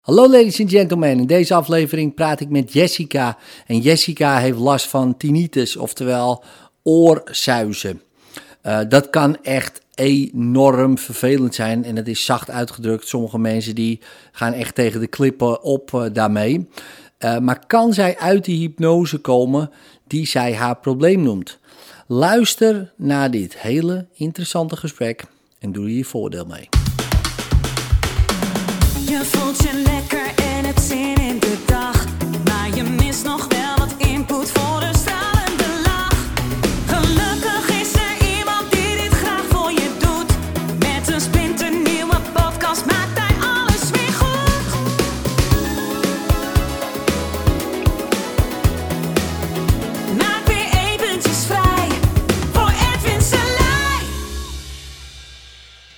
Hallo ladies and gentlemen, in deze aflevering praat ik met Jessica. En Jessica heeft last van tinnitus, oftewel oorzuizen. Uh, dat kan echt enorm vervelend zijn en het is zacht uitgedrukt. Sommige mensen die gaan echt tegen de klippen op uh, daarmee. Uh, maar kan zij uit die hypnose komen die zij haar probleem noemt? Luister naar dit hele interessante gesprek en doe er je voordeel mee. Je voelt je lekker en het zin in de dag. Maar je mist nog wel wat input voor een stralende lach. Gelukkig is er iemand die dit graag voor je doet. Met een splinternieuwe podcast maakt hij alles weer goed. Maak weer eventjes vrij voor Edwin Selij.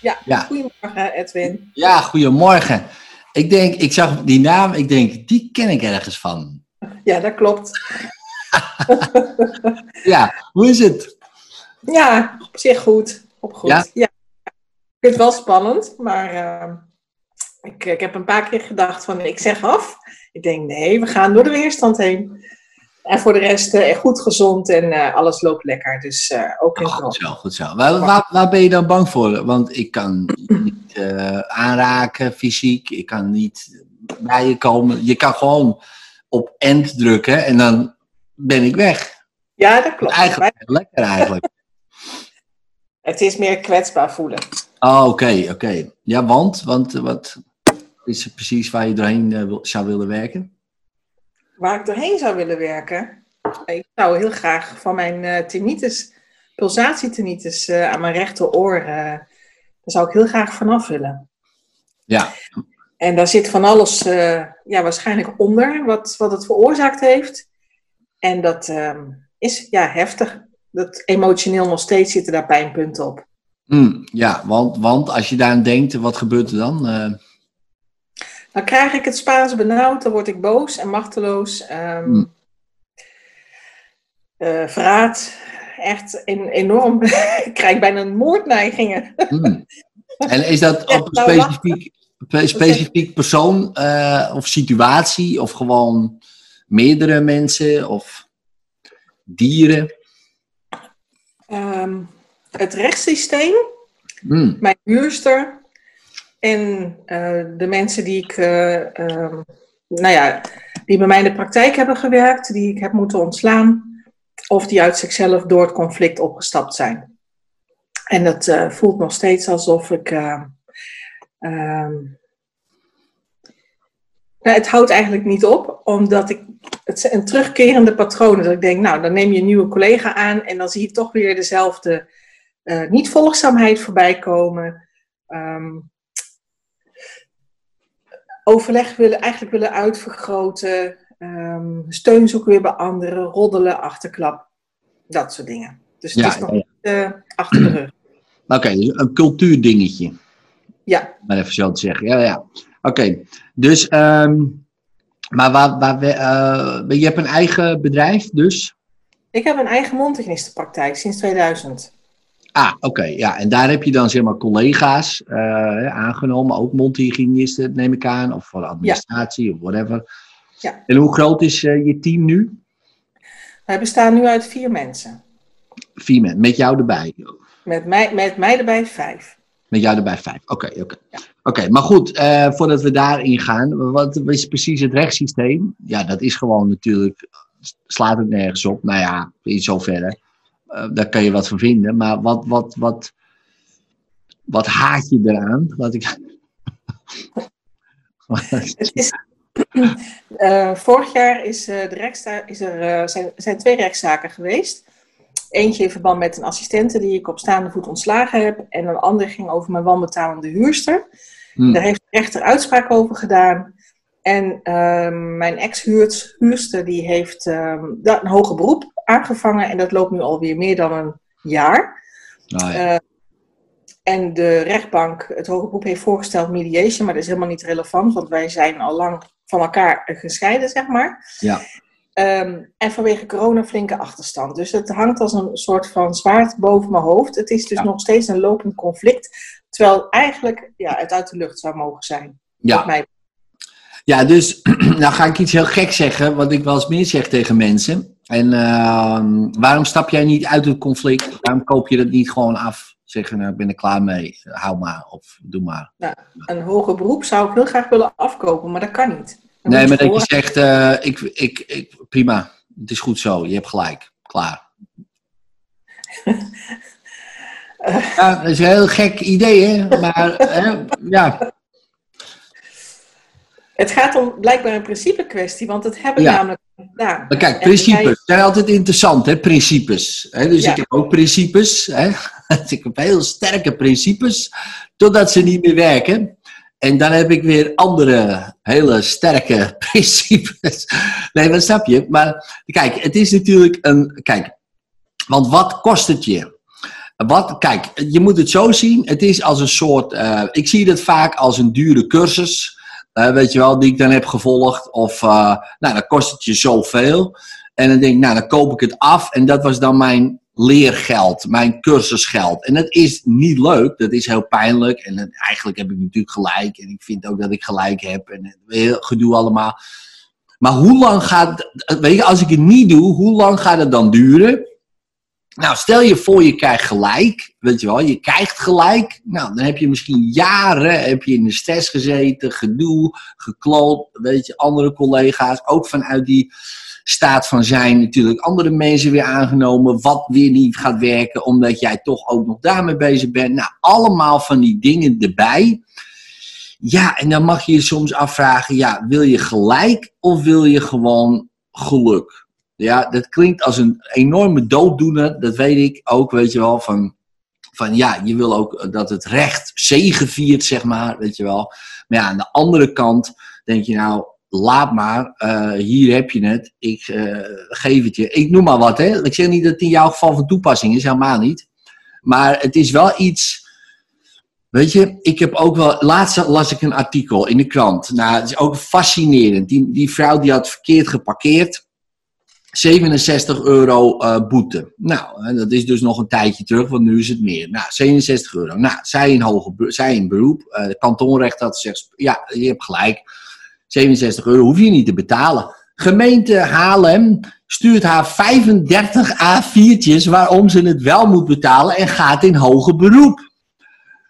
Ja, Ja. goedemorgen Edwin. Ja, goedemorgen. Ik denk, ik zag die naam, ik denk, die ken ik ergens van. Ja, dat klopt. Ja, hoe is het? Ja, op zich goed. Op goed. Ja? Ja. Ik vind het wel spannend, maar eh, ik, ik heb een paar keer gedacht van ik zeg af. Ik denk nee, we gaan door de weerstand heen. En voor de rest eh, goed gezond en eh, alles loopt lekker. Dus eh, ook in Oh, goed zo, goed zo. Waar, waar, waar ben je dan bang voor? Want ik kan niet aanraken fysiek, ik kan niet bij je komen. Je kan gewoon op end drukken en dan ben ik weg. Ja, dat klopt. Eigenlijk lekker eigenlijk. Het is meer kwetsbaar voelen. Oh, oké, oké. Ja, want, want wat is het precies waar je doorheen wil- zou willen werken? Waar ik doorheen zou willen werken. Ik zou heel graag van mijn eh tinnitus, pulsatietinnitus eh, aan mijn rechteroor, eh daar zou ik heel graag vanaf willen. Ja, En daar zit van alles ja, waarschijnlijk onder wat, wat het veroorzaakt heeft. En dat ehm, is ja, heftig. Dat emotioneel nog steeds zitten daar pijnpunten op. Hm, ja want, want als je daaraan denkt, wat gebeurt er dan? Dan krijg ik het Spaans benauwd, dan word ik boos en machteloos. ehm Hmm. eh, verraad, echt en, enorm. ik krijg bijna moordneigingen. hm. En is dat op een nou, specifiek, pe- specifiek persoon eh, of situatie? Of gewoon meerdere mensen of dieren? Ehm, het rechtssysteem, Hm, mijn huurster en eh, de mensen die ik, eh, ehm, nou ja, die bij mij in de praktijk hebben gewerkt, die ik heb moeten ontslaan, of die uit zichzelf door het conflict opgestapt zijn. En dat eh, voelt nog steeds alsof ik. eh, ehm, nou, het houdt eigenlijk niet op, omdat ik. Het een terugkerende patroon. Dat ik denk, nou, dan neem je een nieuwe collega aan en dan zie je toch weer dezelfde niet-volgzaamheid voorbij komen. Ehm, overleg willen, eigenlijk willen uitvergroten. ehm, steun zoeken weer bij anderen. Roddelen, achterklap. Dat soort dingen. Dus het Ja, is nog niet eh, achter de rug. Oké, dus een cultuurdingetje, Ja, maar even zo te zeggen. Ja, ja. Oké, dus, ehm, maar waar, waar, we- eh, je hebt een eigen bedrijf, dus? ik heb een eigen mondhygiënistenpraktijk sinds 2000. Ah, oké, ja. En daar heb je dan zeg maar collega's eh, aangenomen, ook mondhygiënisten neem ik aan, of voor de administratie of whatever. Ja. En hoe groot is eh, je team nu? Wij bestaan nu uit vier mensen. Vier mensen, met jou erbij. Met mij, met mij erbij vijf. Met jou erbij vijf. Oké, oké. Oké, maar goed, eh, voordat we daarin gaan, wat is precies het rechtssysteem? Ja, dat is gewoon natuurlijk, slaat het nergens op. Nou ja, in zoverre. Eh, daar kan je wat van vinden. Maar wat, wat, wat, wat haat je eraan? Wat ik... Het is, Eh, vorig jaar is, eh, de is er, zijn, zijn twee rechtszaken geweest. Eentje in verband met een assistente die ik op staande voet ontslagen heb. En een andere ging over mijn wanbetalende huurster. Hm. Daar heeft de rechter uitspraak over gedaan. En ehm, mijn ex-huurster die heeft dat een hoger beroep aangevangen. En dat loopt nu alweer meer dan een jaar. Nou ja. Eh, en de rechtbank, het hoger beroep, heeft voorgesteld mediation. Maar dat is helemaal niet relevant, want wij zijn al lang van elkaar gescheiden, zeg maar. Ja. Ehm, en vanwege corona flinke achterstand. Dus het hangt als een soort van zwaard boven mijn hoofd. Het is dus Ja. nog steeds een lopend conflict. Terwijl eigenlijk ja, het uit de lucht zou mogen zijn. ja. Mij Ja, dus nou ga ik iets heel gek zeggen, wat ik wel eens meer zeg tegen mensen. En ehm, waarom stap jij niet uit het conflict? Waarom koop je dat niet gewoon af? Zeggen, nou, ik ben er klaar mee. Hou maar of doe maar. Nou, een hoger beroep zou ik heel graag willen afkopen, maar dat kan niet. Dan Nee, maar dat je zegt, eh, ik, ik, ik, prima, het is goed zo, je hebt gelijk, klaar. Ja, dat is een heel gek idee, hè? Maar hè, ja, Het gaat om blijkbaar een principe kwestie, want het hebben Ja. namelijk gedaan. maar kijk, principes zijn altijd interessant, hè? Principes. Hè? Dus Ja. ik heb ook principes, hè? Dus ik heb heel sterke principes, totdat ze niet meer werken. En dan heb ik weer andere hele sterke principes. Nee, wat snap je? Maar kijk, het is natuurlijk een. Kijk, want wat kost het je? Wat, kijk, je moet het zo zien. Het is als een soort. eh, ik zie het vaak als een dure cursus. Eh, weet je wel, die ik dan heb gevolgd. Of, eh, nou, dan kost het je zoveel. En dan denk ik, nou, dan koop ik het af. En dat was dan mijn leergeld, mijn cursusgeld. En dat is niet leuk, dat is heel pijnlijk. En eigenlijk heb ik natuurlijk gelijk. En ik vind ook dat ik gelijk heb. En heel gedoe allemaal. Maar hoe lang gaat, weet je, als ik het niet doe, hoe lang gaat het dan duren? Nou, stel je voor je krijgt gelijk, weet je wel, je krijgt gelijk. Nou, dan heb je misschien jaren heb je in de stress gezeten, gedoe, gekloot, weet je, andere collega's, ook vanuit die staat van zijn natuurlijk andere mensen weer aangenomen, wat weer niet gaat werken, omdat jij toch ook nog daarmee bezig bent. Nou, allemaal van die dingen erbij. Ja, en dan mag je je soms afvragen, ja, wil je gelijk of wil je gewoon geluk? Ja, dat klinkt als een enorme dooddoener, dat weet ik ook, weet je wel, van, van ja, je wil ook dat het recht zegeviert, zeg maar, weet je wel. Maar ja, aan de andere kant denk je nou, laat maar, eh, hier heb je het, ik eh, geef het je. Ik noem maar wat, hè. Ik zeg niet dat het in jouw geval van toepassing is, helemaal niet. Maar het is wel iets, weet je, ik heb ook wel, laatst las ik een artikel in de krant. Nou, het is ook fascinerend. Die, die vrouw die had verkeerd geparkeerd. 67 euro eh, boete. Nou, dat is dus nog een tijdje terug, want nu is het meer. Nou, 67 euro. Nou, zij in, hoge, zij beroep. eh de kantonrecht had gezegd, ja, je hebt gelijk. 67 euro hoef je niet te betalen. Gemeente Haarlem stuurt haar 35 A4'tjes waarom ze het wel moet betalen en gaat in hoger beroep.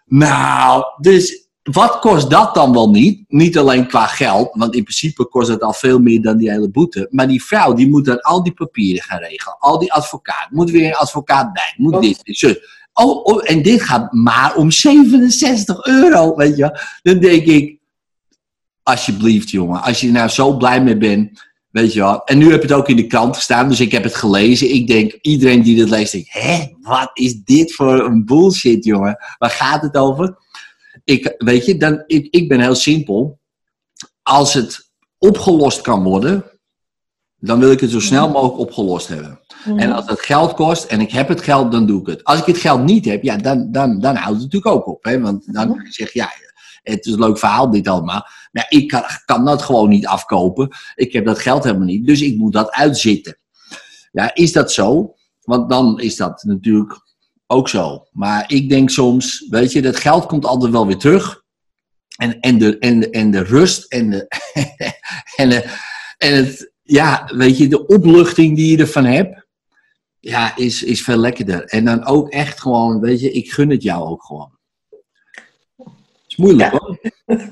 Nou, dus wat kost dat dan wel niet? Niet alleen qua geld, want in principe kost het al veel meer dan die hele boete. Maar die vrouw die moet dan al die papieren gaan regelen. Al die advocaat. Moet weer een advocaat bij. Moet Wat? dit. Zo. Oh, oh, en dit gaat maar om 67 euro, weet je. Dan denk ik, alsjeblieft jongen, als je er nou zo blij mee bent, weet je wel. En nu heb je het ook in de krant gestaan, dus ik heb het gelezen. Ik denk, iedereen die dit leest, denkt, hè, wat is dit voor een bullshit jongen? Waar gaat het over? Ik, weet je, dan, ik, ik ben heel simpel. Als het opgelost kan worden, dan wil ik het zo snel mogelijk opgelost hebben. En als het geld kost en ik heb het geld, dan doe ik het. Als ik het geld niet heb, ja, dan, dan, dan houdt het natuurlijk ook op. Hè? Want dan kan je zeggen, ja, het is een leuk verhaal dit allemaal. Maar ik kan, kan dat gewoon niet afkopen. Ik heb dat geld helemaal niet, dus ik moet dat uitzitten. Ja, is dat zo? Want dan is dat natuurlijk ook zo. Maar ik denk soms, weet je, dat geld komt altijd wel weer terug. En, en, de, en, de, en de rust en, de, en, de, en het, ja, weet je, de opluchting die je ervan hebt, ja, is, is veel lekkerder. En dan ook echt gewoon, weet je, ik gun het jou ook gewoon. is moeilijk Ja. hoor.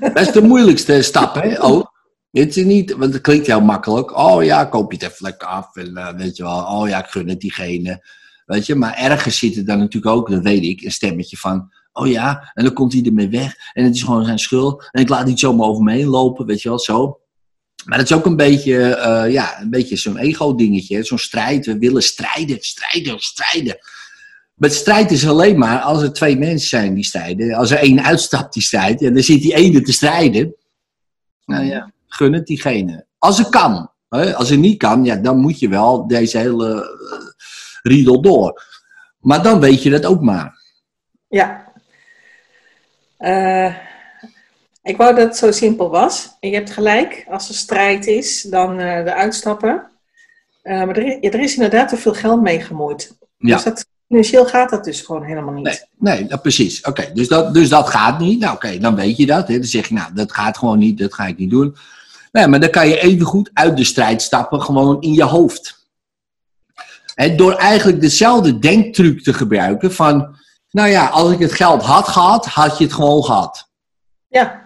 Dat is de moeilijkste stap, hè? Ook. Het is niet, want het klinkt heel makkelijk. Oh ja, koop je het even lekker af. En eh, weet je wel, oh ja, ik gun het diegene. Weet je, maar ergens zit er dan natuurlijk ook, dat weet ik, een stemmetje van. Oh ja, en dan komt hij ermee weg. En het is gewoon zijn schuld. En ik laat niet zomaar over me heen lopen, weet je wel, zo. Maar dat is ook een beetje, eh, ja, een beetje zo'n ego-dingetje. Zo'n strijd. We willen strijden, strijden, strijden. Maar strijd is alleen maar als er twee mensen zijn die strijden. Als er één uitstapt die strijdt, en dan zit die ene te strijden. Nou ja, gun het diegene. Als het kan. Hè? Als het niet kan, ja, dan moet je wel deze hele eh, riedel door. Maar dan weet je dat ook maar. Ja. Eh, ik wou dat het zo simpel was. Je hebt gelijk, als er strijd is, dan eh de uitstappen. Eh, maar er, is- er is inderdaad te veel geld mee gemoeid. Ja. Dus dat, financieel gaat dat dus gewoon helemaal niet. Nee, nee nou, precies. Oké, dus, dat, dus dat gaat niet. Nou, oké, dan weet je dat. Hè. Dan zeg je, nou, dat gaat gewoon niet, dat ga ik niet doen. Nee, maar dan kan je even goed uit de strijd stappen, gewoon in je hoofd. Door eigenlijk dezelfde denktruc te gebruiken van, nou ja, als ik het geld had gehad, had je het gewoon gehad. Ja,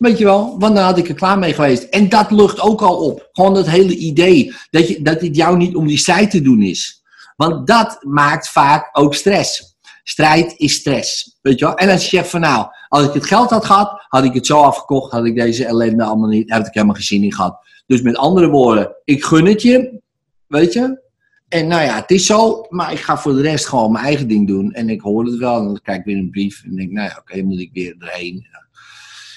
Weet je wel, want dan had ik er klaar mee geweest. En dat lucht ook al op. Gewoon dat hele idee dat, je, dat het jou niet om die strijd te doen is. Want dat maakt vaak ook stress. Strijd is stress. Weet je wel? En als je zegt van nou, als ik het geld had gehad, had ik het zo afgekocht, had ik deze ellende allemaal niet, had ik helemaal geen zin in gehad. Dus met andere woorden, ik gun het je, weet je. En nou ja, het is zo, maar ik ga voor de rest gewoon mijn eigen ding doen. En ik hoor het wel, en dan krijg ik weer een brief en denk, nou ja, oké, moet ik weer erheen.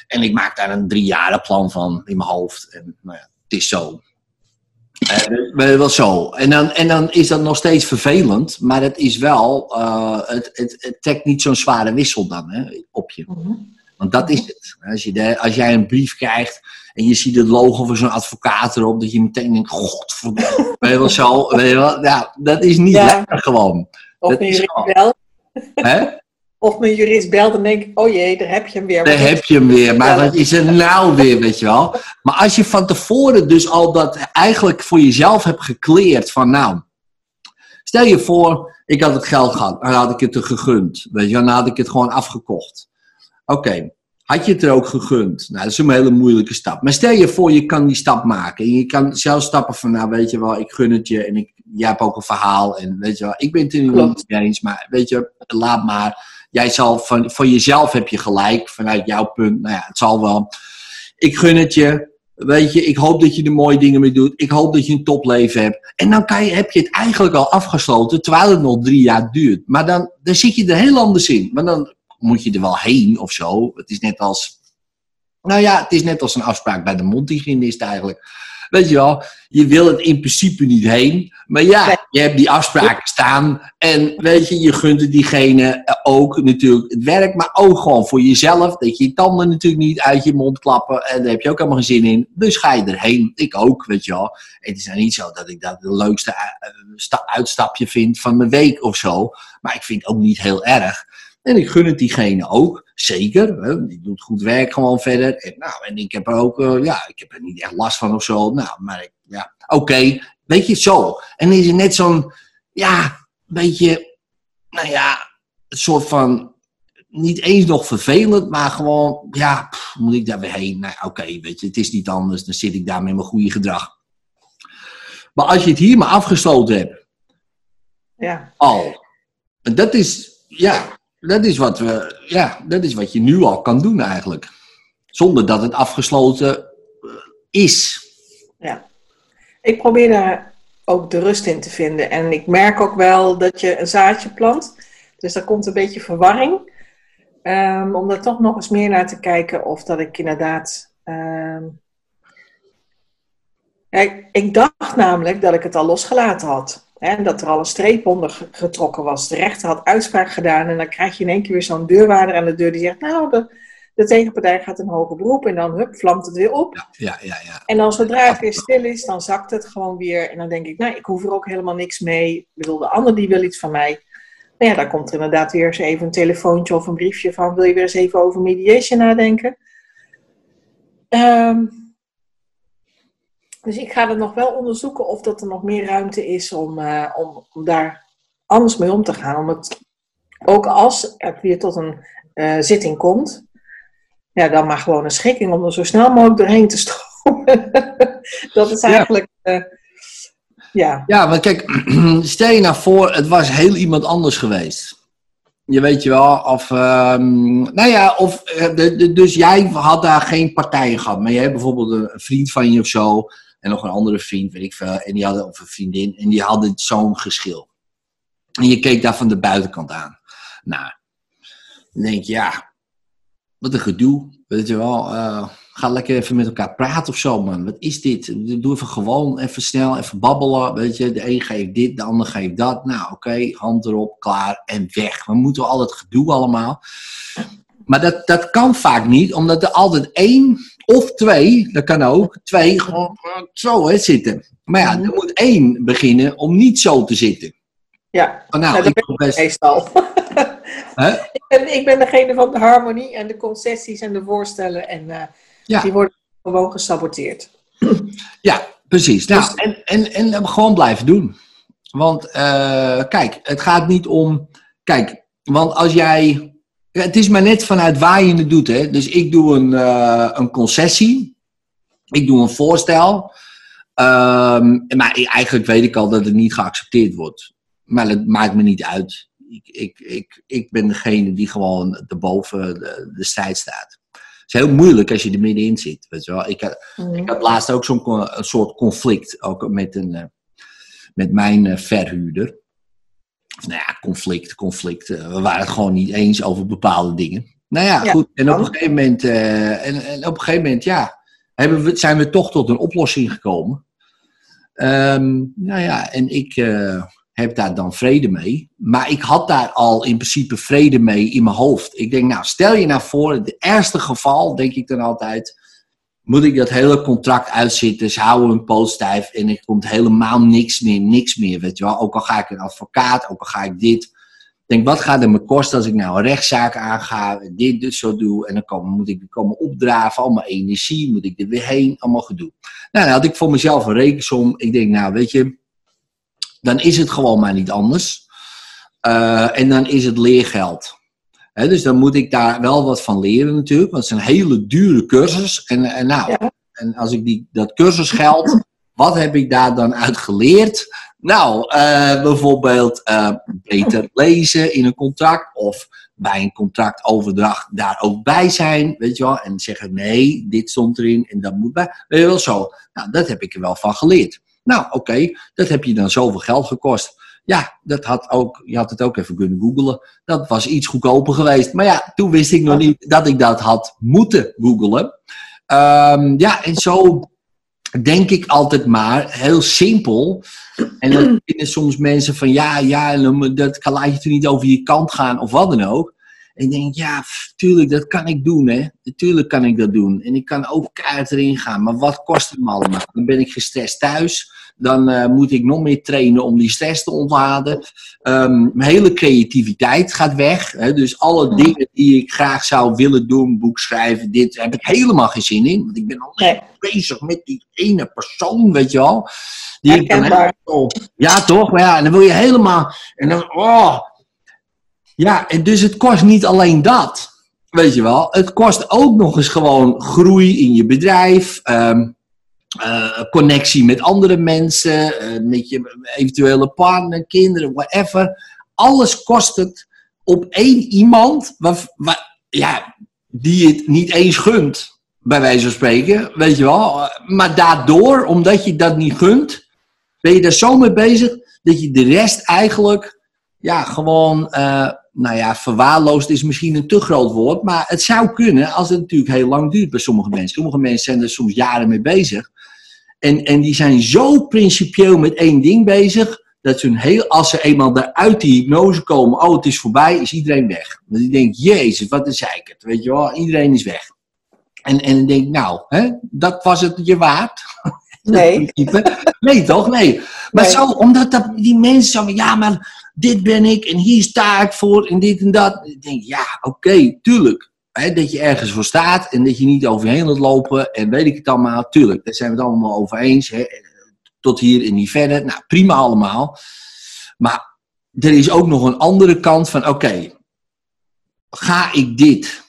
En ik maak daar een drie plan van in mijn hoofd. En nou ja, het is zo. Eh, wel zo. En dan, en dan is dat nog steeds vervelend, maar het is wel, eh, het, het, het trekt niet zo'n zware wissel dan hè, op je. Want dat is het. Als, je de, als jij een brief krijgt en je ziet het logo van zo'n advocaat erop, dat je meteen denkt, godverdomme, weet je wel zo, weet je wel, ja, dat is niet Ja. lekker gewoon. of Dat is. Hè? Of mijn jurist belt en denk ik, oh jee, daar heb je hem weer. Daar heb je hem weer. Maar wat is er nou weer, weet je wel? Maar als je van tevoren dus al dat eigenlijk voor jezelf hebt gekleerd van nou, stel je voor, ik had het geld gehad, dan had ik het er gegund. Weet je wel, dan had ik het gewoon afgekocht. Oké, had je het er ook gegund? Nou, dat is een hele moeilijke stap. Maar stel je voor, je kan die stap maken. En je kan zelf stappen van, nou weet je wel, ik gun het je. En ik, jij hebt ook een verhaal. En weet je wel, ik ben het er niet eens. Maar weet je, laat maar. Jij zal van, voor jezelf heb je gelijk, vanuit jouw punt. Nou ja, het zal wel. Ik gun het je. Weet je, ik hoop dat je er mooie dingen mee doet. Ik hoop dat je een topleven hebt. En dan kan je, heb je het eigenlijk al afgesloten, terwijl het nog drie jaar duurt. Maar dan, dan zit je er heel anders in. Maar dan moet je er wel heen of zo. Het is net als, nou ja, het is net als een afspraak bij de mondhygiënist eigenlijk. Weet je wel, je wil het in principe niet heen. Maar ja, je hebt die afspraken staan. En weet je, je gunt het diegene ook natuurlijk het werk. Maar ook gewoon voor jezelf. Dat je je tanden natuurlijk niet uit je mond klappen. En daar heb je ook helemaal geen zin in. Dus ga je erheen. Ik ook, weet je wel. Het is nou niet zo dat ik dat de leukste eh, sta- uitstapje vind van mijn week of zo. Maar ik vind het ook niet heel erg. En ik gun het diegene ook, zeker. Hè, die doet goed werk gewoon verder. En, nou, en ik heb er ook, eh, ja, ik heb er niet echt last van of zo. Nou, maar ik, ja, oké, weet je, zo. En is er net zo'n, ja, beetje, nou ja, een soort van, niet eens nog vervelend, maar gewoon, ja, pff, moet ik daar weer heen? Nou, oké, weet je, het is niet anders. Dan zit ik daar met mijn goede gedrag. Maar als je het hier maar afgesloten hebt, Ja, al. En dat is, ja, dat is wat we, ja, dat is wat je nu al kan doen eigenlijk. Zonder dat het afgesloten eh, is. ja. Ik probeer daar ook de rust in te vinden. En ik merk ook wel dat je een zaadje plant. Dus daar komt een beetje verwarring. Ehm, om daar toch nog eens meer naar te kijken of dat ik inderdaad. ehm, ik, ik dacht namelijk dat ik het al losgelaten had. Hè, dat er al een streep onder ge- getrokken was. De rechter had uitspraak gedaan. En dan krijg je in één keer weer zo'n deurwaarder aan de deur die zegt: Nou, de, de tegenpartij gaat een hoger beroep. En dan hup, vlamt het weer op. Ja, ja, ja. En dan zodra het weer stil is, dan zakt het gewoon weer. En dan denk ik, nou, ik hoef er ook helemaal niks mee. Ik bedoel, de ander die wil iets van mij. Maar ja, dan komt er inderdaad weer eens even een telefoontje of een briefje van... wil je weer eens even over mediation nadenken? Ehm, dus ik ga er nog wel onderzoeken of dat er nog meer ruimte is om, eh, om, om daar anders mee om te gaan. Om het, ook als het weer tot een eh, zitting komt, ja, dan maar gewoon een schikking om er zo snel mogelijk doorheen te stromen. dat is Ja. eigenlijk, eh, ja, Ja, want kijk, stel je nou voor, het was heel iemand anders geweest. Je weet je wel, of, ehm, nou ja, of, de, de- dus jij had daar geen partijen gehad, maar je hebt bijvoorbeeld een vriend van je of zo, en nog een andere vriend, weet ik veel, en die hadden, of een vriendin, en die hadden zo'n geschil. En je keek daar van de buitenkant aan. Nou, dan denk je, ja, wat een gedoe, weet je wel. eh, ga lekker even met elkaar praten of zo, man. Wat is dit? Doe even gewoon, even snel, even babbelen, weet je. De een geeft dit, de ander geeft dat. Nou, oké, hand erop, klaar en weg. We moeten al het gedoe allemaal. Maar dat, dat kan vaak niet, omdat er altijd één of twee, dat kan ook, twee gewoon eh, zo hè, zitten. Maar ja, er moet één beginnen om niet zo te zitten. ja. Van, nou, Nou, dat ik best... meestal. Ik, ben, ik ben degene van de harmonie en de concessies en de voorstellen. En eh, Ja. die worden gewoon gesaboteerd. Ja, precies. Nou, Dus- en, en, en gewoon blijven doen. Want eh, kijk, het gaat niet om. Kijk, want als jij. Het is maar net vanuit waar je het doet. Hè? Dus ik doe een, eh, een concessie. Ik doe een voorstel. Ehm, maar eigenlijk weet ik al dat het niet geaccepteerd wordt. Maar dat maakt me niet uit. Ik, ik, ik, ik ben degene die gewoon erboven de, de strijd staat. Het is heel moeilijk als je er middenin zit. Weet je wel? Ik, had- ik had laatst ook zo'n soort conflict ook met, een, eh, met mijn eh, verhuurder. Of nou ja, conflict, conflict. eh, we waren het gewoon niet eens over bepaalde dingen. Nou ja, Ja, goed. En op een gegeven moment, eh, en, en op een gegeven moment ja, hebben we, zijn we toch tot een oplossing gekomen. Ehm, nou ja, en ik eh, heb daar dan vrede mee. Maar ik had daar al in principe vrede mee in mijn hoofd. Ik denk, nou, stel je nou voor, het ergste geval, denk ik dan altijd, moet ik dat hele contract uitzitten, ze houden hun poot stijf en er komt helemaal niks meer, niks meer, weet je wel. Ook al ga ik een advocaat, ook al ga ik dit. Ik denk, wat gaat het me kosten als ik nou een rechtszaak aanga, dit dus zo doe, en dan moet ik komen opdraven, allemaal energie, moet ik er weer heen, allemaal gedoe. Nou, dan had ik voor mezelf een rekensom. Ik denk, nou, weet je, dan is het gewoon maar niet anders. Eh, en dan is het leergeld. Dus dan moet ik daar wel wat van leren natuurlijk, want het is een hele dure cursus. En, en, nou, Ja. en als ik die, dat cursusgeld, wat heb ik daar dan uit geleerd? Nou, eh, bijvoorbeeld eh, beter lezen in een contract of bij een contractoverdracht daar ook bij zijn, weet je wel, en zeggen nee, dit stond erin en dat moet bij. Weet je wel zo. Nou, dat heb ik er wel van geleerd. Nou, oké, dat heb je dan zoveel geld gekost. Ja, dat had ook, je had het ook even kunnen googlen. Dat was iets goedkoper geweest. Maar ja, toen wist ik nog niet dat ik dat had moeten googlen. Ehm, ja, en zo denk ik altijd maar, heel simpel. En dan vinden soms mensen van, ja, ja, dat kan, laat je niet over je kant gaan of wat dan ook. En ik denk, ja, pff, tuurlijk, dat kan ik doen, hè. Natuurlijk kan ik dat doen. En ik kan ook keihard erin gaan. Maar wat kost het me allemaal? Dan ben ik gestrest thuis. Dan eh, moet ik nog meer trainen om die stress te ontladen. Ehm, mijn hele creativiteit gaat weg. Hè? Dus alle dingen die ik graag zou willen doen, boek schrijven, dit, heb ik helemaal geen zin in. Want ik ben alleen Nee. bezig met die ene persoon, weet je wel. Die ik dan Herkenbaar. helemaal- ja, toch? Maar ja, en dan wil je helemaal. En dan, oh. Ja, en dus het kost niet alleen dat. Weet je wel, het kost ook nog eens gewoon groei in je bedrijf. ehm, eh, connectie met andere mensen, eh, met je eventuele partner, kinderen, whatever. Alles kost het op één iemand waar, waar- ja, die het niet eens gunt, bij wijze van spreken, weet je wel. Maar daardoor, omdat je dat niet gunt, ben je daar zo mee bezig dat je de rest eigenlijk, ja, gewoon, eh, nou ja, verwaarloosd is misschien een te groot woord, maar het zou kunnen als het natuurlijk heel lang duurt bij sommige mensen. Sommige mensen zijn er soms jaren mee bezig. En, en die zijn zo principieel met één ding bezig, dat ze hun heel, als ze eenmaal uit die hypnose komen, oh het is voorbij, is iedereen weg. Want die denkt, jezus, wat een zeikert, weet je wel, iedereen is weg. En, en dan denk ik, nou, hè, dat was het je waard. Nee. Nee, toch? Nee. Maar Nee. zo, omdat dat, die mensen zo van, ja, maar dit ben ik en hier sta ik voor en dit en dat. Ik denk, ja, oké, tuurlijk. Dat je ergens voor staat en dat je niet overheen laat lopen en weet ik het allemaal. Tuurlijk, daar zijn we het allemaal over eens. Tot hier en niet verder. Nou, prima allemaal. Maar er is ook nog een andere kant van, oké, ga ik dit,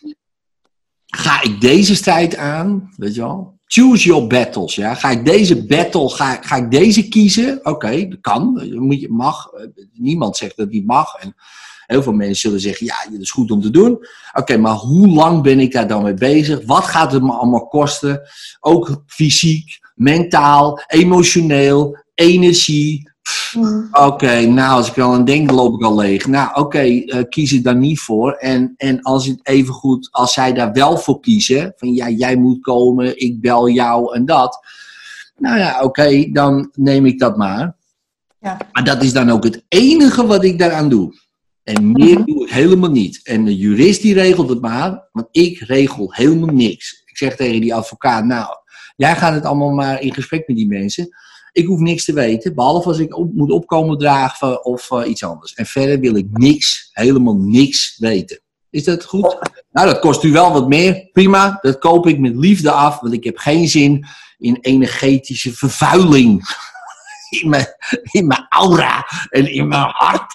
ga ik deze strijd aan, weet je wel? Choose your battles, ja. Ga ik deze battle, ga, ga ik deze kiezen? Oké, dat kan, moet je, mag. Eh, Niemand zegt dat niet mag. En heel veel mensen zullen zeggen, ja, dat is goed om te doen. Oké, maar hoe lang ben ik daar dan mee bezig? Wat gaat het me allemaal kosten? Ook fysiek, mentaal, emotioneel, energie. Oké, nou, als ik al aan denk, loop ik al leeg. Nou, oké, eh, kies ik daar niet voor. En, en als het even goed, als zij daar wel voor kiezen, van ja, jij moet komen, ik bel jou en dat. Nou ja, oké, dan neem ik dat maar. Ja. Maar dat is dan ook het enige wat ik daaraan doe. En meer doe ik helemaal niet. En de jurist die regelt het maar, want ik regel helemaal niks. Ik zeg tegen die advocaat, nou, jij gaat het allemaal maar in gesprek met die mensen. Ik hoef niks te weten, behalve als ik op, moet opkomen dragen of eh, iets anders. En verder wil ik niks, helemaal niks weten. Is dat goed? Nou, dat kost u wel wat meer. Prima, dat koop ik met liefde af, want ik heb geen zin in energetische vervuiling. In mijn, in mijn aura en in mijn hart.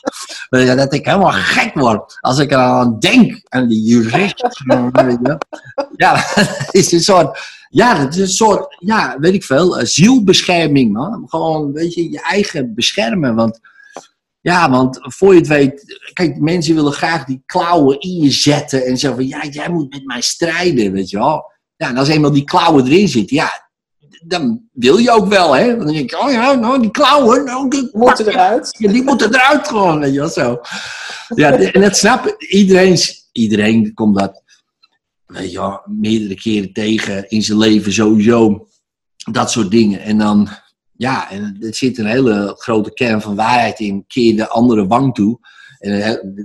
Dat ik helemaal gek word als ik eraan denk. Aan die jurist. Ja, is een soort, ja, het is een soort, ja, weet ik veel, zielbescherming, man. Gewoon, weet je, je eigen beschermen. Want, ja, want voor je het weet, kijk, mensen willen graag die klauwen in je zetten en zeggen van, ja, jij moet met mij strijden, weet je wel. Ja, en als eenmaal die klauwen erin zitten, ja, dan wil je ook wel, hè. Dan denk je, oh ja, nou, die klauwen, nou, die Moeten eruit. ja, die moeten eruit gewoon, weet je wel, zo. Ja, en dat snap ik. Iedereen, iedereen komt dat, weet je wel, meerdere keren tegen in zijn leven sowieso. Dat soort dingen. En dan, ja, en er zit een hele grote kern van waarheid in. Keer de andere wang toe. En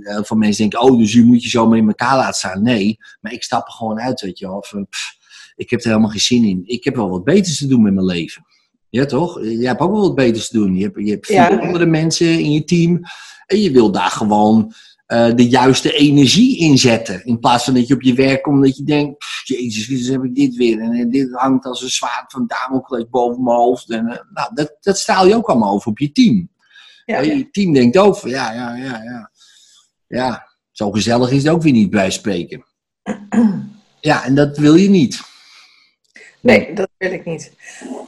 heel veel mensen denken, oh, dus u moet je zo maar in elkaar laten staan. Nee, maar ik stap er gewoon uit, weet je wel. Van, pff, ik heb er helemaal geen zin in. Ik heb wel wat beters te doen met mijn leven. Ja, toch? Je hebt ook wel wat beters te doen. Je hebt, je hebt Ja. andere mensen in je team. En je wil daar gewoon eh, de juiste energie in zetten. In plaats van dat je op je werk komt dat je denkt... "Pff, Jezus, dus heb ik dit weer. En eh, dit hangt als een zwaard van Damocles boven mijn hoofd. En, eh, nou, dat, dat straal je ook allemaal over op je team. Ja, Ja, Je team denkt ook van, ja, ja, ja, ja. Ja, zo gezellig is het ook weer niet bij spreken. Ja, en dat wil je niet. Nee, dat wil ik niet.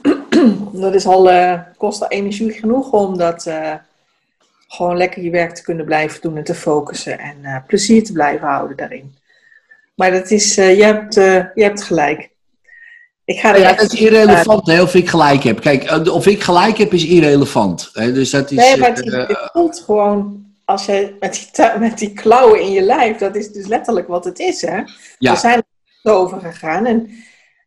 dat is al, eh kost al energie genoeg om dat eh, gewoon lekker je werk te kunnen blijven doen en te focussen en eh, plezier te blijven houden daarin. Maar dat is, je, hebt, je hebt gelijk. Ik ga er Ja, dat is irrelevant hè, of ik gelijk heb. Kijk, of ik gelijk heb is irrelevant. Hè? Dus dat is... Nee, maar het, het voelt gewoon, als je met die, met die klauwen in je lijf, dat is dus letterlijk wat het is, hè? Ja. We zijn er over gegaan en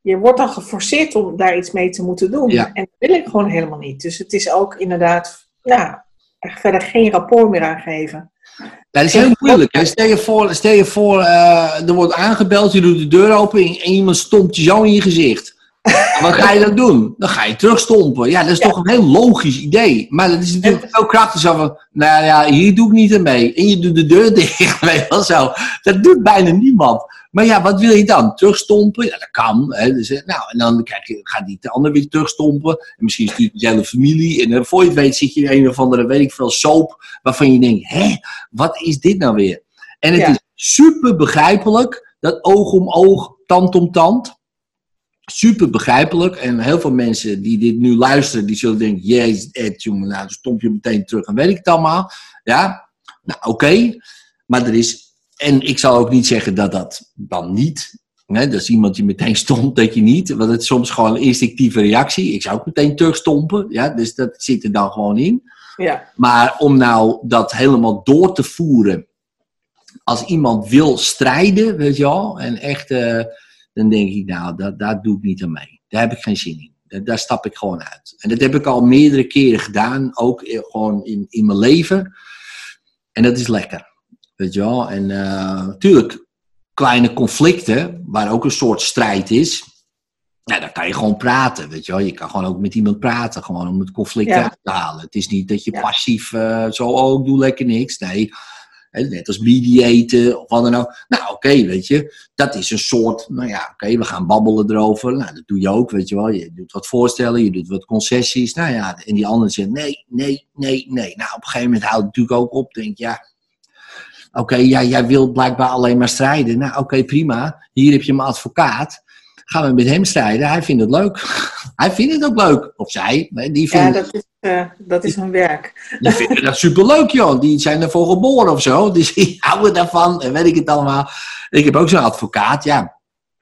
je wordt dan geforceerd om daar iets mee te moeten doen. Ja. En dat wil ik gewoon helemaal niet. Dus het is ook inderdaad, ja, er verder geen rapport meer aan geven. dat is heel moeilijk. Hè? Stel je voor, stel je voor eh, er wordt aangebeld, je doet de deur open en iemand stompt je zo in je gezicht. En wat ga je dan doen? Dan ga je terugstompen. Ja, dat is Ja. toch een heel logisch idee. Maar dat is natuurlijk veel krachtiger zo van, nou ja, hier doe ik niet aan mee. En je doet de deur dicht, weet wel zo. Dat doet bijna niemand. Maar ja, wat wil je dan? Terugstompen? Ja, dat kan. Hè. Dus, eh, nou, en dan krijg je, gaat die de ander weer terugstompen. En misschien stuurt de hele familie. En eh, voor je het weet zit je in een of andere, weet ik veel, soap. Waarvan je denkt, hè, wat is dit nou weer? En het Ja. is super begrijpelijk, dat oog om oog, tand om tand. Super begrijpelijk. En heel veel mensen die dit nu luisteren, die zullen denken, jezus, Ed, jongen, nou, dan stomp je meteen terug en weet ik het allemaal. Ja, nou, oké. Maar er is, en ik zal ook niet zeggen dat dat dan niet, hè, dat is iemand die meteen stompt, dat je niet. Want het is soms gewoon een instinctieve reactie. Ik zou ook meteen terugstompen, ja, dus dat zit er dan gewoon in. Ja, Maar om nou dat helemaal door te voeren, als iemand wil strijden, weet je wel, en echt, eh, dan denk ik, nou, dat, daar doe ik niet aan mee. Daar heb ik geen zin in. Daar, daar stap ik gewoon uit. En dat heb ik al meerdere keren gedaan, ook eh, gewoon in, in mijn leven. En dat is lekker, weet je wel. En eh, natuurlijk, kleine conflicten, waar ook een soort strijd is, ja, dan kan je gewoon praten, weet je wel. Je kan gewoon ook met iemand praten, gewoon om het conflict Ja. uit te halen. Het is niet dat je Ja. passief eh, zo, oh, ik doe lekker niks. Nee, net als mediaten of wat dan ook. Nou, oké, weet je. Dat is een soort, nou ja, oké, we gaan babbelen erover. Nou, dat doe je ook, weet je wel. Je doet wat voorstellen, je doet wat concessies. Nou ja, en die andere zegt nee, nee, nee, nee. Nou, op een gegeven moment houdt het natuurlijk ook op. Denk ja, oké, ja, jij wilt blijkbaar alleen maar strijden. Nou, oké, prima. Hier heb je mijn advocaat. Gaan we met hem strijden? Hij vindt het leuk. Hij vindt het ook leuk. Of zij, die ja vinden, dat, is, eh, dat is hun werk. die vinden dat superleuk, joh. Die zijn ervoor geboren of zo. Dus die houden daarvan en weet ik het allemaal. Ik heb ook zo'n advocaat, ja.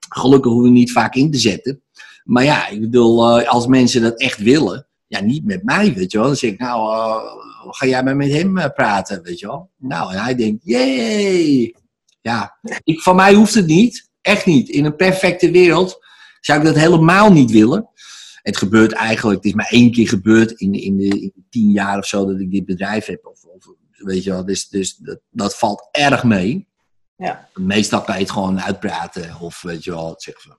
Gelukkig hoeven we niet vaak in te zetten. Maar ja, ik bedoel, eh, als mensen dat echt willen, ja, niet met mij, weet je wel. Dan zeg ik, nou, eh, ga jij maar met hem praten, weet je wel. Nou, en hij denkt, jee. Ja, ik, van mij hoeft het niet. Echt niet. In een perfecte wereld zou ik dat helemaal niet willen. Het gebeurt eigenlijk, het is maar één keer gebeurd in, in, de, in de tien jaar of zo dat ik dit bedrijf heb. Of, of, weet je wel, dus, dus dat, dat valt erg mee. Ja. Meestal kan je het gewoon uitpraten of weet je wel, zeg van.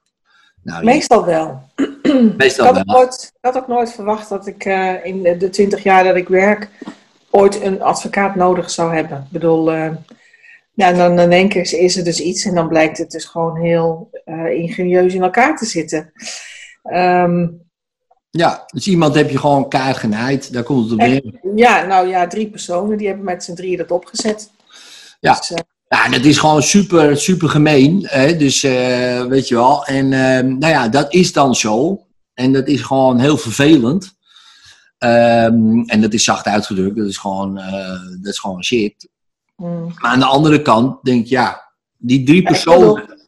Nou, Meestal wel. meestal Ik had, wel. nooit, ik had ook nooit verwacht dat ik eh, in de- de twintig jaar dat ik werk ooit een advocaat nodig zou hebben. Ik bedoel, eh, Ja, en dan, dan denk ik, is er dus iets en dan blijkt het dus gewoon heel eh, ingenieus in elkaar te zitten. Ehm, Ja, dus iemand heb je gewoon kaart genaaid, daar komt het op neer. ja, nou ja, drie personen die hebben met z'n drieën dat opgezet. Ja. Dus, eh, Ja, en dat is gewoon super, super gemeen. Hè? Dus eh, weet je wel. En eh, nou ja, dat is dan zo. En dat is gewoon heel vervelend. Ehm, en dat is zacht uitgedrukt. Dat is gewoon, eh, dat is gewoon shit. Mm. Maar aan de andere kant denk ik, ja, die drie Ja, ik personen.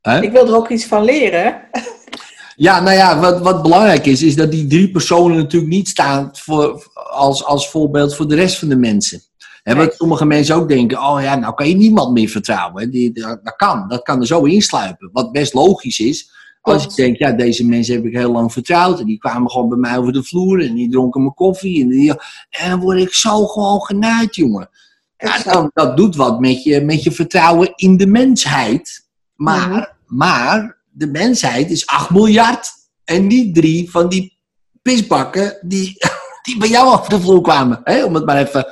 Hè? Ik wil er ook iets van leren. Ja, nou ja, wat, wat belangrijk is, is dat die drie personen natuurlijk niet staan voor, als, als voorbeeld voor de rest van de mensen. Nee. wat sommige mensen ook denken, oh ja, nou kan je niemand meer vertrouwen. Die, dat, kan, dat kan er zo insluipen. Wat best logisch is, als ik denk, ja, deze mensen heb ik heel lang vertrouwd. En die kwamen gewoon bij mij over de vloer en die dronken mijn koffie. En, die, en dan word ik zo gewoon genaaid, jongen. Ja, Exact. dan, dat doet wat met je, met je vertrouwen in de mensheid. Maar, Mhm. maar de mensheid is 8 miljard. En niet drie van die pisbakken die, die bij jou over de vloer kwamen. Hè? Om het maar even